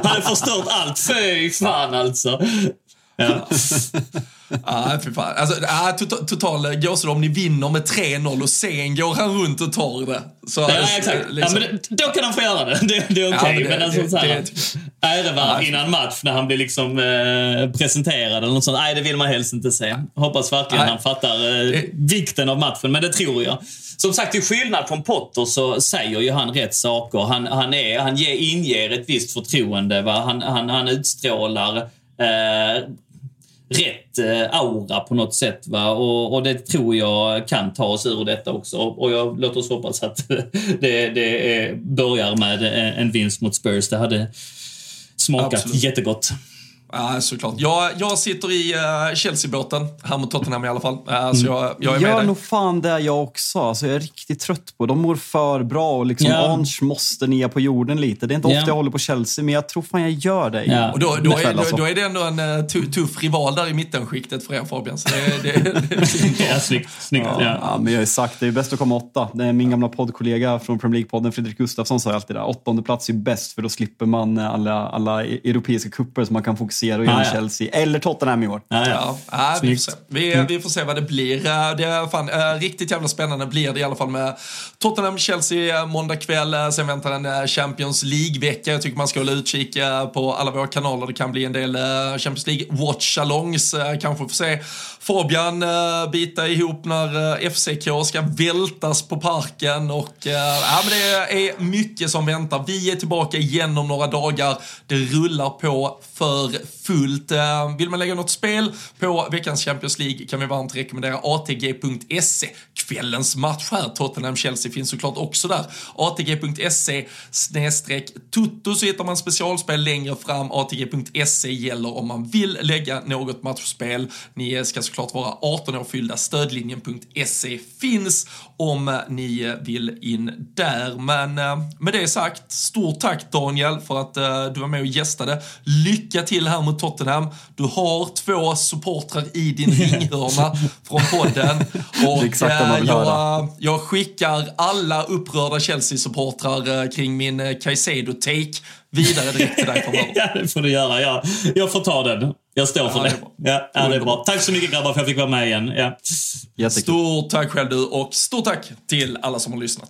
han har förstört allt. Fy fan alltså. Ja. ah, fy fan. Alltså, ah, total, total gåshud om ni vinner med 3-0 och sen går han runt och tar det. Så, ja, exakt. Liksom. Ja, men det, då kan han få göra det. Det, det är okej. Okay. Ja, men, men alltså, det, så här, ärevarv innan match när han blir liksom eh, presenterad eller något sånt. Nej, det vill man helst inte se. Hoppas verkligen nej. han fattar eh, vikten av matchen, men det tror jag. Som sagt, till skillnad från Potter så säger ju han rätt saker. Han, han, är, han ger, inger ett visst förtroende. Va? Han, han, han utstrålar eh, rätt eh, aura på något sätt. Va? Och, och, det tror jag kan ta oss ur detta också. Och jag, låt oss hoppas att det, det är, börjar med en vinst mot Spurs. Det hade smakat Absolut. jättegott. Ja, såklart. Jag, jag sitter i uh, Chelsea-båten, här mot Tottenham i alla fall. Uh, så jag, jag är med Gör nog fan det jag också. Alltså, jag är riktigt trött på De mår för bra och liksom yeah. Ange måste ner på jorden lite. Det är inte yeah. ofta jag håller på Chelsea, men jag tror fan jag gör det. Yeah. Och då, då, är, då, då, är det ändå en uh, tuff rival där i mittenskiktet för er Fabian. Så det, det, det, det ja, snyggt. snyggt ja. Ja. ja. men jag har ju sagt, det är bäst att komma åtta. Det är min gamla poddkollega från Premier League-podden, Fredrik Gustafsson, sa alltid det. Åttonde plats är bäst, för då slipper man alla, alla europeiska kupper som man kan fokusera och göra ah, Chelsea. Chelsea eller Tottenham i år. Ja, ja. ja vi, får se. Vi, vi, får se vad det blir. Det är fan, äh, riktigt jävla spännande blir det i alla fall med Tottenham-Chelsea måndag kväll. Sen väntar en Champions League-vecka. Jag tycker man ska hålla utkik på alla våra kanaler. Det kan bli en del Champions League-watch-alongs. Kanske får se Fabian bita ihop när FCK ska vältas på parken. Och, ja, men det är mycket som väntar. Vi är tillbaka igen om några dagar. Det rullar på för fullt. Eh, vill man lägga något spel på veckans Champions League kan vi varmt rekommendera ATG.se. Kvällens match här, Tottenham-Chelsea, finns såklart också där. ATG.se snedstreck tutto så hittar man specialspel längre fram. ATG.se gäller om man vill lägga något matchspel. Ni ska såklart vara 18 år fyllda. Stödlinjen.se finns om ni vill in där. Men eh, med det sagt, stort tack Daniel för att eh, du var med och gästade. Lycka till här mot Tottenham. Du har två supportrar i din ringhörna från podden. Och eh, jag, jag skickar alla upprörda Chelsea-supportrar kring min Caicedo-take vidare direkt till dig framöver. ja, det får du göra. Jag, jag får ta den. Jag står för ja, det. det ja, ja, det är bra. Tack så mycket grabbar för att jag fick vara med igen. Ja. Stort tack själv du och stort tack till alla som har lyssnat.